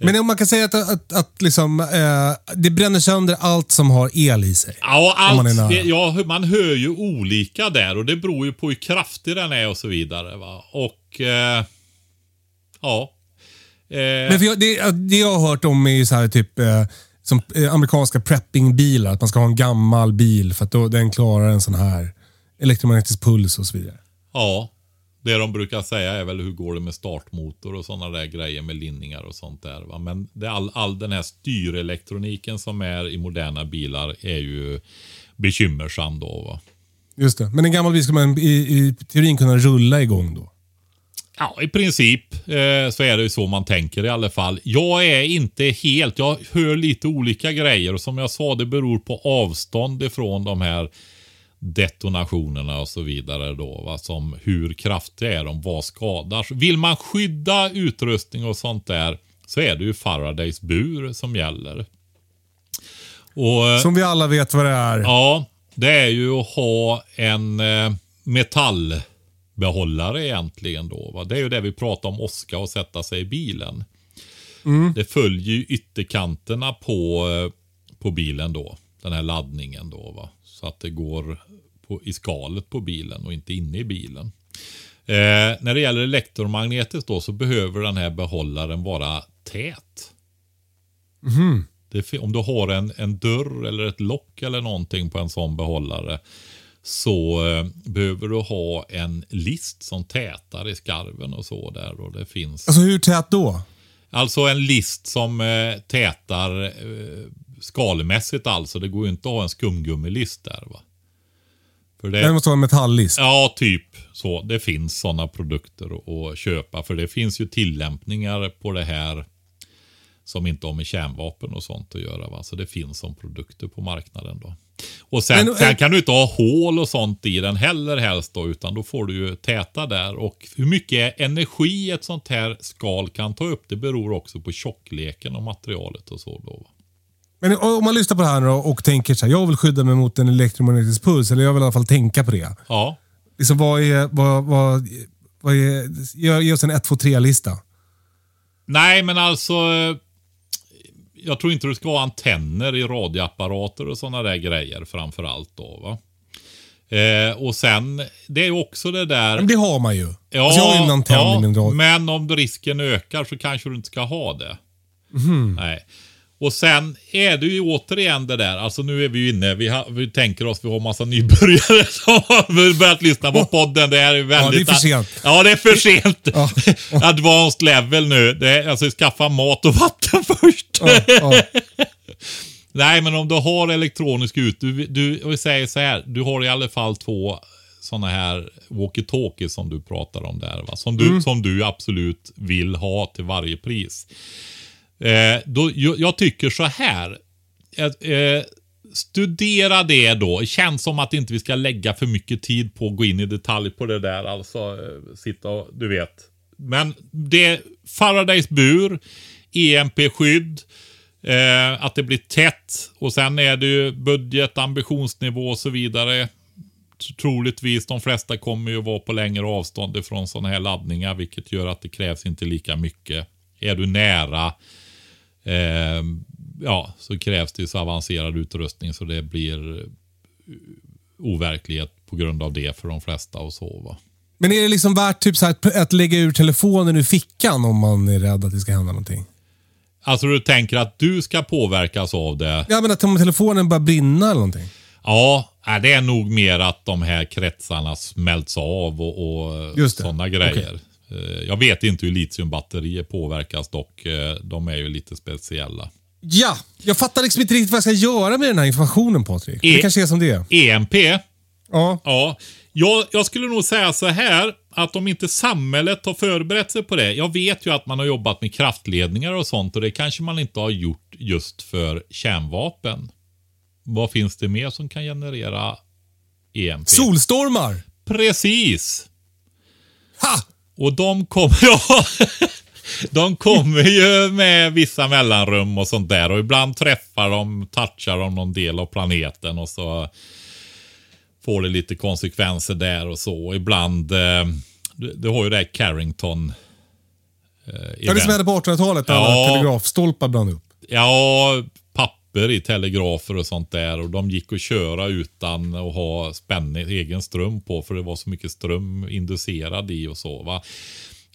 Men om man kan säga att, att, att liksom, eh, det bränner sönder allt som har el i sig. Ja, man allt, nära. det, ja, man hör ju olika där och det beror ju på hur kraftig den är och så vidare. Va? Och eh, ja. Eh, Men för jag, det, det jag har hört om är så här typ eh, som eh, amerikanska preppingbilar. Att man ska ha en gammal bil för att då, den klarar en sån här elektromagnetisk puls och så vidare. Ja, det de brukar säga är väl hur går det med startmotor och sådana där grejer med linningar och sånt där. Va? Men det, all, all den här styrelektroniken som är i moderna bilar är ju bekymmersam då. Va? Just det. Men en gammal bil ska man i, i teorin kunna rulla igång då. Ja, i princip eh, så är det ju så man tänker i alla fall. Jag är inte helt, jag hör lite olika grejer och som jag sa det beror på avstånd ifrån de här detonationerna och så vidare då. Va? Som hur kraftiga är de, vad skadar. Vill man skydda utrustning och sånt där så är det ju Faradays bur som gäller. Och, eh, Som vi alla vet vad det är. Ja, det är ju att ha en eh, metallbehållare egentligen då. Va? Det är ju det vi pratar om åska och sätta sig i bilen. Det följer ju ytterkanterna på, eh, på bilen då. Den här laddningen då. Va? Så att det går på, i skalet på bilen och inte inne i bilen. Eh, när det gäller elektromagnetiskt då så behöver den här behållaren vara tät. Det, fi- om du har en, en dörr eller ett lock eller någonting på en sån behållare så eh, behöver du ha en list som tätar i skarven och så där. Och det finns Alltså hur tät då? alltså en list som eh, tätar eh, skalmässigt alltså. Det går ju inte att ha en skumgummilist där va. För det, Det måste vara en metalllist. Ja, typ så. Det finns sådana produkter att- att köpa. För det finns ju tillämpningar på det här som inte har med kärnvapen och sånt att göra. Va? Så det finns som produkter på marknaden då. Och sen, Men, eh, sen kan du inte ha hål och sånt i den heller helst då, utan då får du ju täta där. Och hur mycket energi ett sånt här skal kan ta upp, det beror också på tjockleken och materialet och så då. Men om man lyssnar på det här nu och tänker så här, jag vill skydda mig mot en elektromagnetisk puls, eller jag vill i alla fall tänka på det. Ja, Liksom, vad är, vad, vad, vad är, ge, ge oss en 1, 2, 3-lista. Nej, men alltså. Jag tror inte du ska ha antenner i radioapparater och sådana där grejer framför allt då. Va? Eh, och sen, det är ju också det där. Men det har man ju. Ja, alltså, jag har ju en antenn ja, i min radio. men om risken ökar så kanske du inte ska ha det. Mhm. Nej. Och sen är det ju återigen det där, alltså nu är vi ju inne, vi, har, vi tänker oss, vi har massa nybörjare (laughs) som har börjat lyssna på podden. Det är väldigt... det är för sent. Ja, det är för (laughs) sent. Ja. Advanced level nu. Det är, alltså skaffa mat och vatten (laughs) först. Ja, ja. Nej, men om du har elektronisk ut, du, du vi säger så här, du har i alla fall två sådana här walkie-talkies som du pratar om där. Va? Som, du, som du absolut vill ha till varje pris. Eh, då, jag, tycker så här. Eh, studera det då. Det känns som att inte vi ska lägga för mycket tid på att gå in i detalj på det där. Alltså eh, sitta och, du vet. Men det Faradays bur, EMP-skydd, eh, att det blir tätt och sen är det ju budget, ambitionsnivå och så vidare. Troligtvis de flesta kommer ju vara på längre avstånd ifrån sådana här laddningar vilket gör att det krävs inte lika mycket. Är du nära Eh, ja, så krävs det så avancerad utrustning så det blir eh, overklighet på grund av det för de flesta och så. Va? Men är det liksom värt typ så här, att, lägga ur telefonen ur fickan om man är rädd att det ska hända någonting? Alltså du tänker att du ska påverkas av det? Ja, men att om telefonen börjar brinna eller någonting. Ja, det är nog mer att de här kretsarna smälts av och, och det. sådana grejer. Eh, Jag vet inte hur litiumbatterier påverkas dock. eh, De är ju lite speciella. Ja, jag fattar liksom inte riktigt vad jag ska göra med den här informationen Patrik. Det E- kanske är som det är. EMP, Ja. ja. Jag, jag skulle nog säga så här att om inte samhället har förberett sig på det. Jag vet ju att man har jobbat med kraftledningar och sånt och det kanske man inte har gjort just för kärnvapen. Vad finns det mer som kan generera EMP? Solstormar! Precis! Ha! Och de kommer, ja, (laughs) de kommer ju med vissa mellanrum och sånt där. Och ibland träffar de, touchar de någon del av planeten och så får det lite konsekvenser där och så. Och ibland, eh, du, du har ju det här Carrington. Eh, Ja, det som hände på 1800-talet när Ja. telegrafstolpar brann upp. Ja, papper i telegrafer och sånt där. Och de gick att köra utan att ha spänning, egen ström på. För det var så mycket ström inducerad i och så. Va?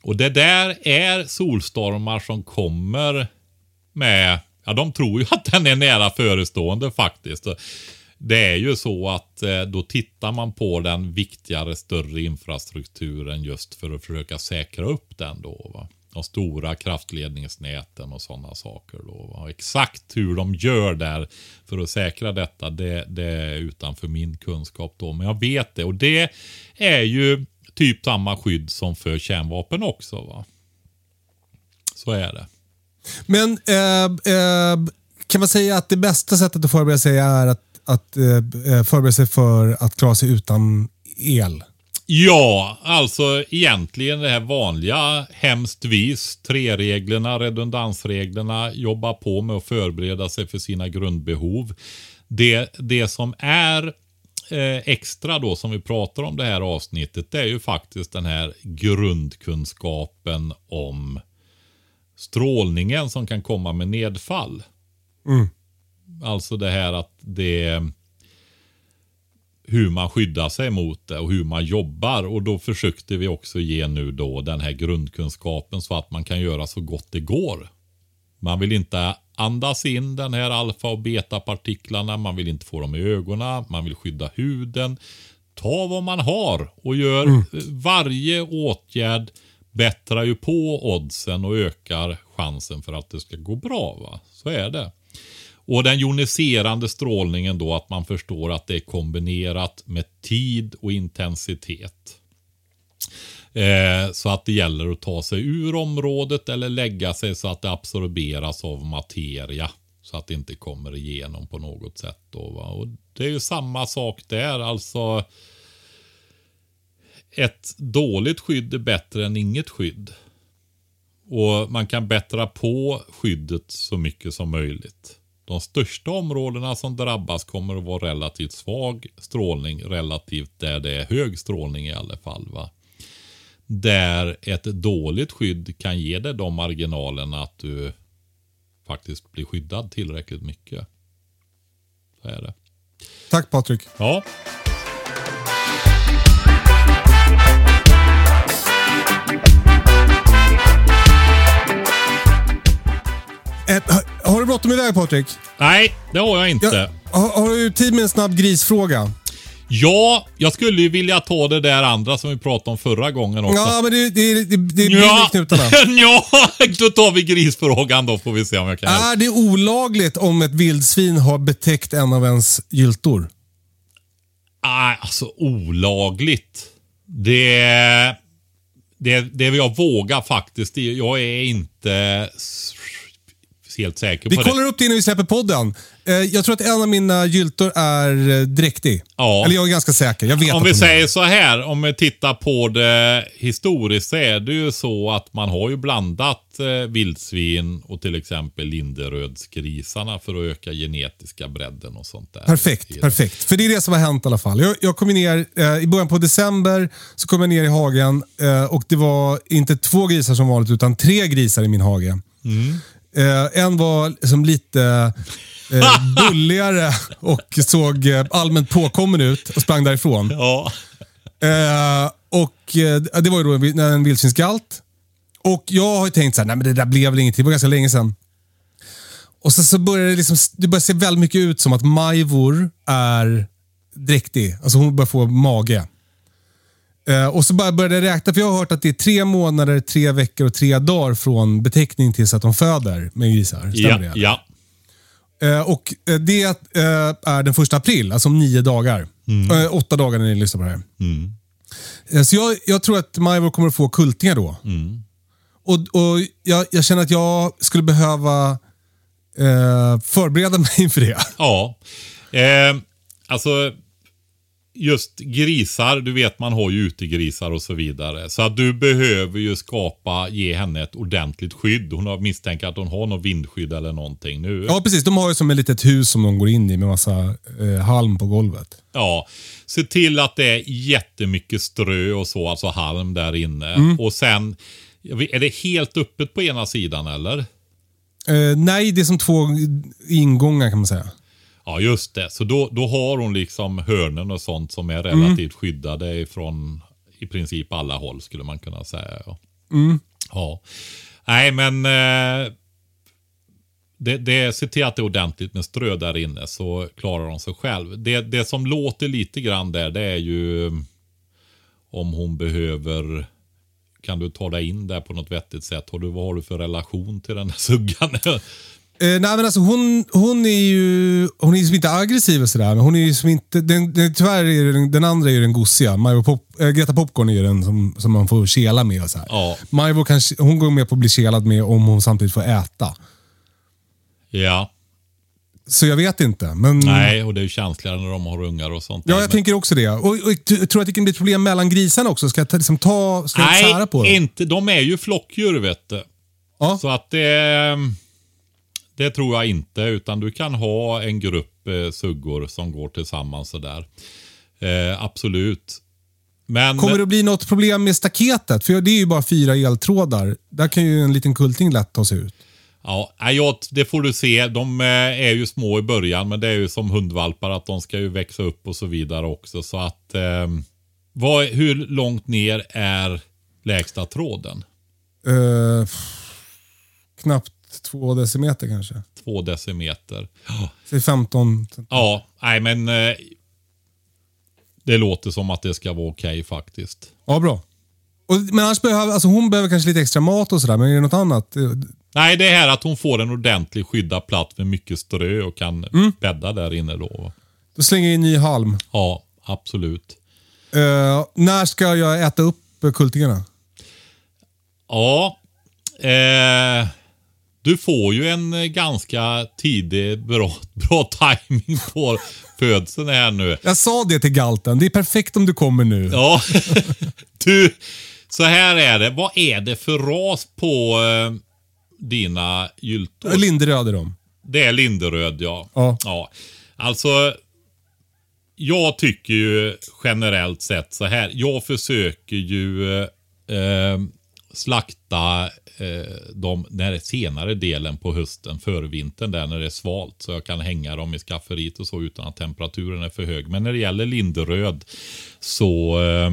Och det där är solstormar som kommer med, ja de tror ju (laughs) att den är nära förestående faktiskt. Det är ju så att eh, då tittar man på den viktigare, större infrastrukturen just för att försöka säkra upp den då. Va? De stora kraftledningsnäten och sådana saker. Då. Och exakt hur de gör där för att säkra detta, det, det är utanför min kunskap då. Men jag vet det och det är ju typ samma skydd som för kärnvapen också. va. Så är det. Men eh, eh, kan man säga att det bästa sättet att förbereda sig är att, att eh, eh förbereda sig för att klara sig utan el? Ja, alltså egentligen det här vanliga hemskt vis. Tre-reglerna, redundansreglerna, jobba på med att förbereda sig för sina grundbehov. Det, det som är eh, extra då som vi pratar om det här avsnittet, det är ju faktiskt den här grundkunskapen om strålningen som kan komma med nedfall. Alltså det här att det hur man skyddar sig mot det och hur man jobbar. Och då försökte vi också ge nu då den här grundkunskapen så att man kan göra så gott det går. Man vill inte andas in den här alfa och betapartiklarna, man vill inte få dem i ögonen, man vill skydda huden. Ta vad man har och gör varje åtgärd bättrar ju på oddsen och ökar chansen för att det ska gå bra. Va? Så är det. Och den joniserande strålningen då att man förstår att det är kombinerat med tid och intensitet. Eh, så att det gäller att ta sig ur området eller lägga sig så att det absorberas av materia. Så att det inte kommer igenom på något sätt. Då, va? Och det är ju samma sak där. Alltså ett dåligt skydd är bättre än inget skydd. Och man kan bättra på skyddet så mycket som möjligt. De största områdena som drabbas kommer att vara relativt svag strålning relativt där det är hög strålning i alla fall. Va? Där ett dåligt skydd kan ge dig de marginalerna att du faktiskt blir skyddad tillräckligt mycket. Så är det. Tack Patrik. Ja, Eh, har- du bråttom iväg Patrik? nej det har jag inte. Ja, har, har du tid med en snabb grisfråga? Ja, jag skulle ju vilja ta det där andra som vi pratade om förra gången också. Ja, men det, det, det, det blir Ja, i knutarna. (laughs) ja, då tar vi grisfrågan då får vi se om jag kan hjälpa. Är det olagligt om ett vildsvin har betäckt en av ens gyltor? Nej, alltså olagligt. Det, det, det jag vågar faktiskt. Jag är inte helt säker Vi på kollar det. upp det innan vi släpper podden. Eh, jag tror att en av mina gyltor är eh, dräktig. Ja. Eller jag är ganska säker. Jag vet Om att vi är. säger så här, om vi tittar på det historiskt så är det ju så att man har ju blandat eh, vildsvin och till exempel linderödsgrisarna för att öka genetiska bredden och sånt där. Perfekt, perfekt. För det är det som har hänt i alla fall. Jag, jag kom ju ner eh, i början på december, så kom jag ner i hagen eh, och det var inte två grisar som vanligt utan tre grisar i min hage. Eh, en var liksom lite eh, (laughs) bulligare och såg eh, allmänt påkommen ut och sprang därifrån. Ja. Eh, och eh, Det var ju då en, en vildsvinsgalt. Och jag har ju tänkt så här, nej men det där blev väl ingenting. Det var ganska länge sedan. Och så, så börjar det liksom, det börjar se väldigt mycket ut som att Majvor är dräktig. Alltså hon börjar få mage. Eh, och så bara började jag räkna, för jag har hört att det är tre månader, tre veckor och tre dagar från beteckning tills att de föder med grisar. Stämmer Ja, det? ja. Eh, och eh, Det är den första april, alltså om nio dagar. Eh, åtta dagar när ni lyssnar på det här. Eh, så jag, jag tror att Majvor kommer att få kultingar då. Och, och jag, jag känner att jag skulle behöva eh, förbereda mig (laughs) inför det. Ja. Eh, alltså, just grisar, du vet man har ju utegrisar och så vidare. Så att du behöver ju skapa, ge henne ett ordentligt skydd. Hon har misstänkt att hon har något vindskydd eller någonting nu. Ja, precis. De har ju som ett litet hus som de går in i med massa eh, halm på golvet. Ja, se till att det är jättemycket strö och så, alltså halm där inne. Mm. Och sen, är det helt öppet på ena sidan eller? Eh, nej, det är som två ingångar kan man säga. Ja, just det. Så då, då har hon liksom hörnen och sånt som är Mm. relativt skyddade ifrån i princip alla håll skulle man kunna säga. Ja. Mm. ja. Nej, men eh, det, det, se till att det är ordentligt med strö där inne så klarar de sig själv. Det, det som låter lite grann där det är ju om hon behöver kan du ta dig in där på något vettigt sätt? Har du, vad har du för relation till den här (laughs) suggan? Eh, nej, men alltså hon, hon är ju hon är ju som inte aggressiv och sådär, men hon är ju som inte... Den, den, tyvärr är den, den andra är ju den gosiga. Majvo Pop, äh, Greta Popcorn är ju den som, som man får kela med. Och så här. Ja. Majvo kanske, hon går med på att bli kelad med om hon samtidigt får äta. ja. Så jag vet inte. Men, Nej, och det är ju känsligare när de har ungar och sånt. Ja, där. jag Men- tänker också det. Och, och, jag tror att det kan bli ett problem mellan grisarna också. Ska jag ta, liksom ta, ska jag sära på dem? Nej, inte. De är ju flockdjur vet du. Ja. Så att det, det tror jag inte. Utan du kan ha en grupp eh, suggor som går tillsammans sådär. Eh, absolut. Men, Kommer det att bli något problem med staketet? För det är ju bara fyra eltrådar. Där kan ju en liten kulting lätt ta sig ut. ja, det får du se. De eh, är ju små i början, men det är ju som hundvalpar att de ska ju växa upp och så vidare också. Så att, eh, vad, hur långt ner är lägsta tråden? Eh, knappt två decimeter kanske. Två decimeter. Säg 15. Ja, nej men eh, det låter som att det ska vara okej faktiskt. Ja, bra. Och, men annars behöver, alltså hon behöver kanske lite extra mat och sådär, men är det något annat? Nej, det är här att hon får en ordentlig skyddad plats med mycket strö och kan bädda där inne då. Då slänger jag in ny halm. Ja, absolut. Eh, när ska jag äta upp kultingarna? Ja, eh, du får ju en eh, ganska tidig bra, (laughs) bra timing på födseln här nu. Jag sa det till galten. Det är perfekt om du kommer nu. Ja, (laughs) du, så här är det. Vad är det för ras på eh, dina gyltor? Linderöd är de. Det är Linderöd, ja. Ja. ja. Alltså, jag tycker ju generellt sett så här. Jag försöker ju eh, slakta eh, de när senare delen på hösten, för vintern där när det är svalt. Så jag kan hänga dem i skafferiet och så utan att temperaturen är för hög. Men när det gäller Linderöd så eh,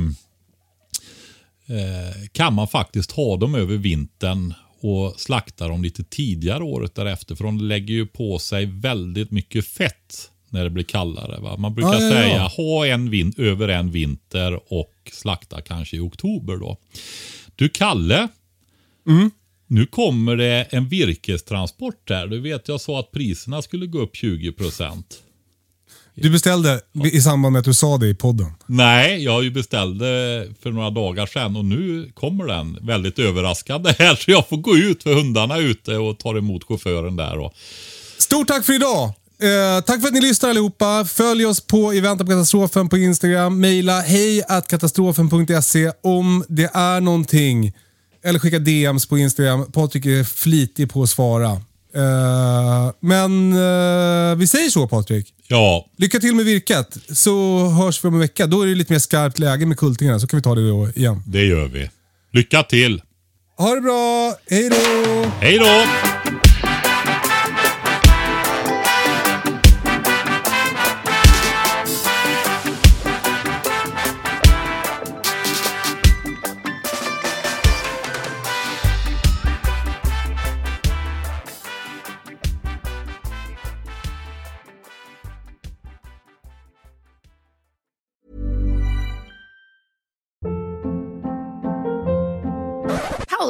eh, kan man faktiskt ha dem över vintern och slakta dem lite tidigare året därefter. För de lägger ju på sig väldigt mycket fett när det blir kallare. Va? Man brukar Ja, ja, ja. säga ha en vin över en vinter och slakta kanske i oktober. då. Du Kalle, Mm. nu kommer det en virkestransport där. Du vet jag sa att priserna skulle gå upp 20% Du beställde i samband med att du sa det i podden. Nej, jag beställde för några dagar sedan och nu kommer den. Väldigt överraskande här så jag får gå ut för hundarna är ute och tar emot chauffören där. Och, Stort tack för idag! Eh, tack för att ni lyssnar allihopa. Följ oss på I väntan på katastrofen på Instagram. Maila hej katastrofen.se om det är någonting. Eller skicka DMs på Instagram. Patrik är flitig på att svara. Eh, men eh, vi säger så Patrik. ja, Lycka till med virket så hörs vi om en vecka. Då är det lite mer skarpt läge med kultingarna så kan vi ta det då igen. det gör vi. Lycka till! Ha det bra, hej då! Hej då!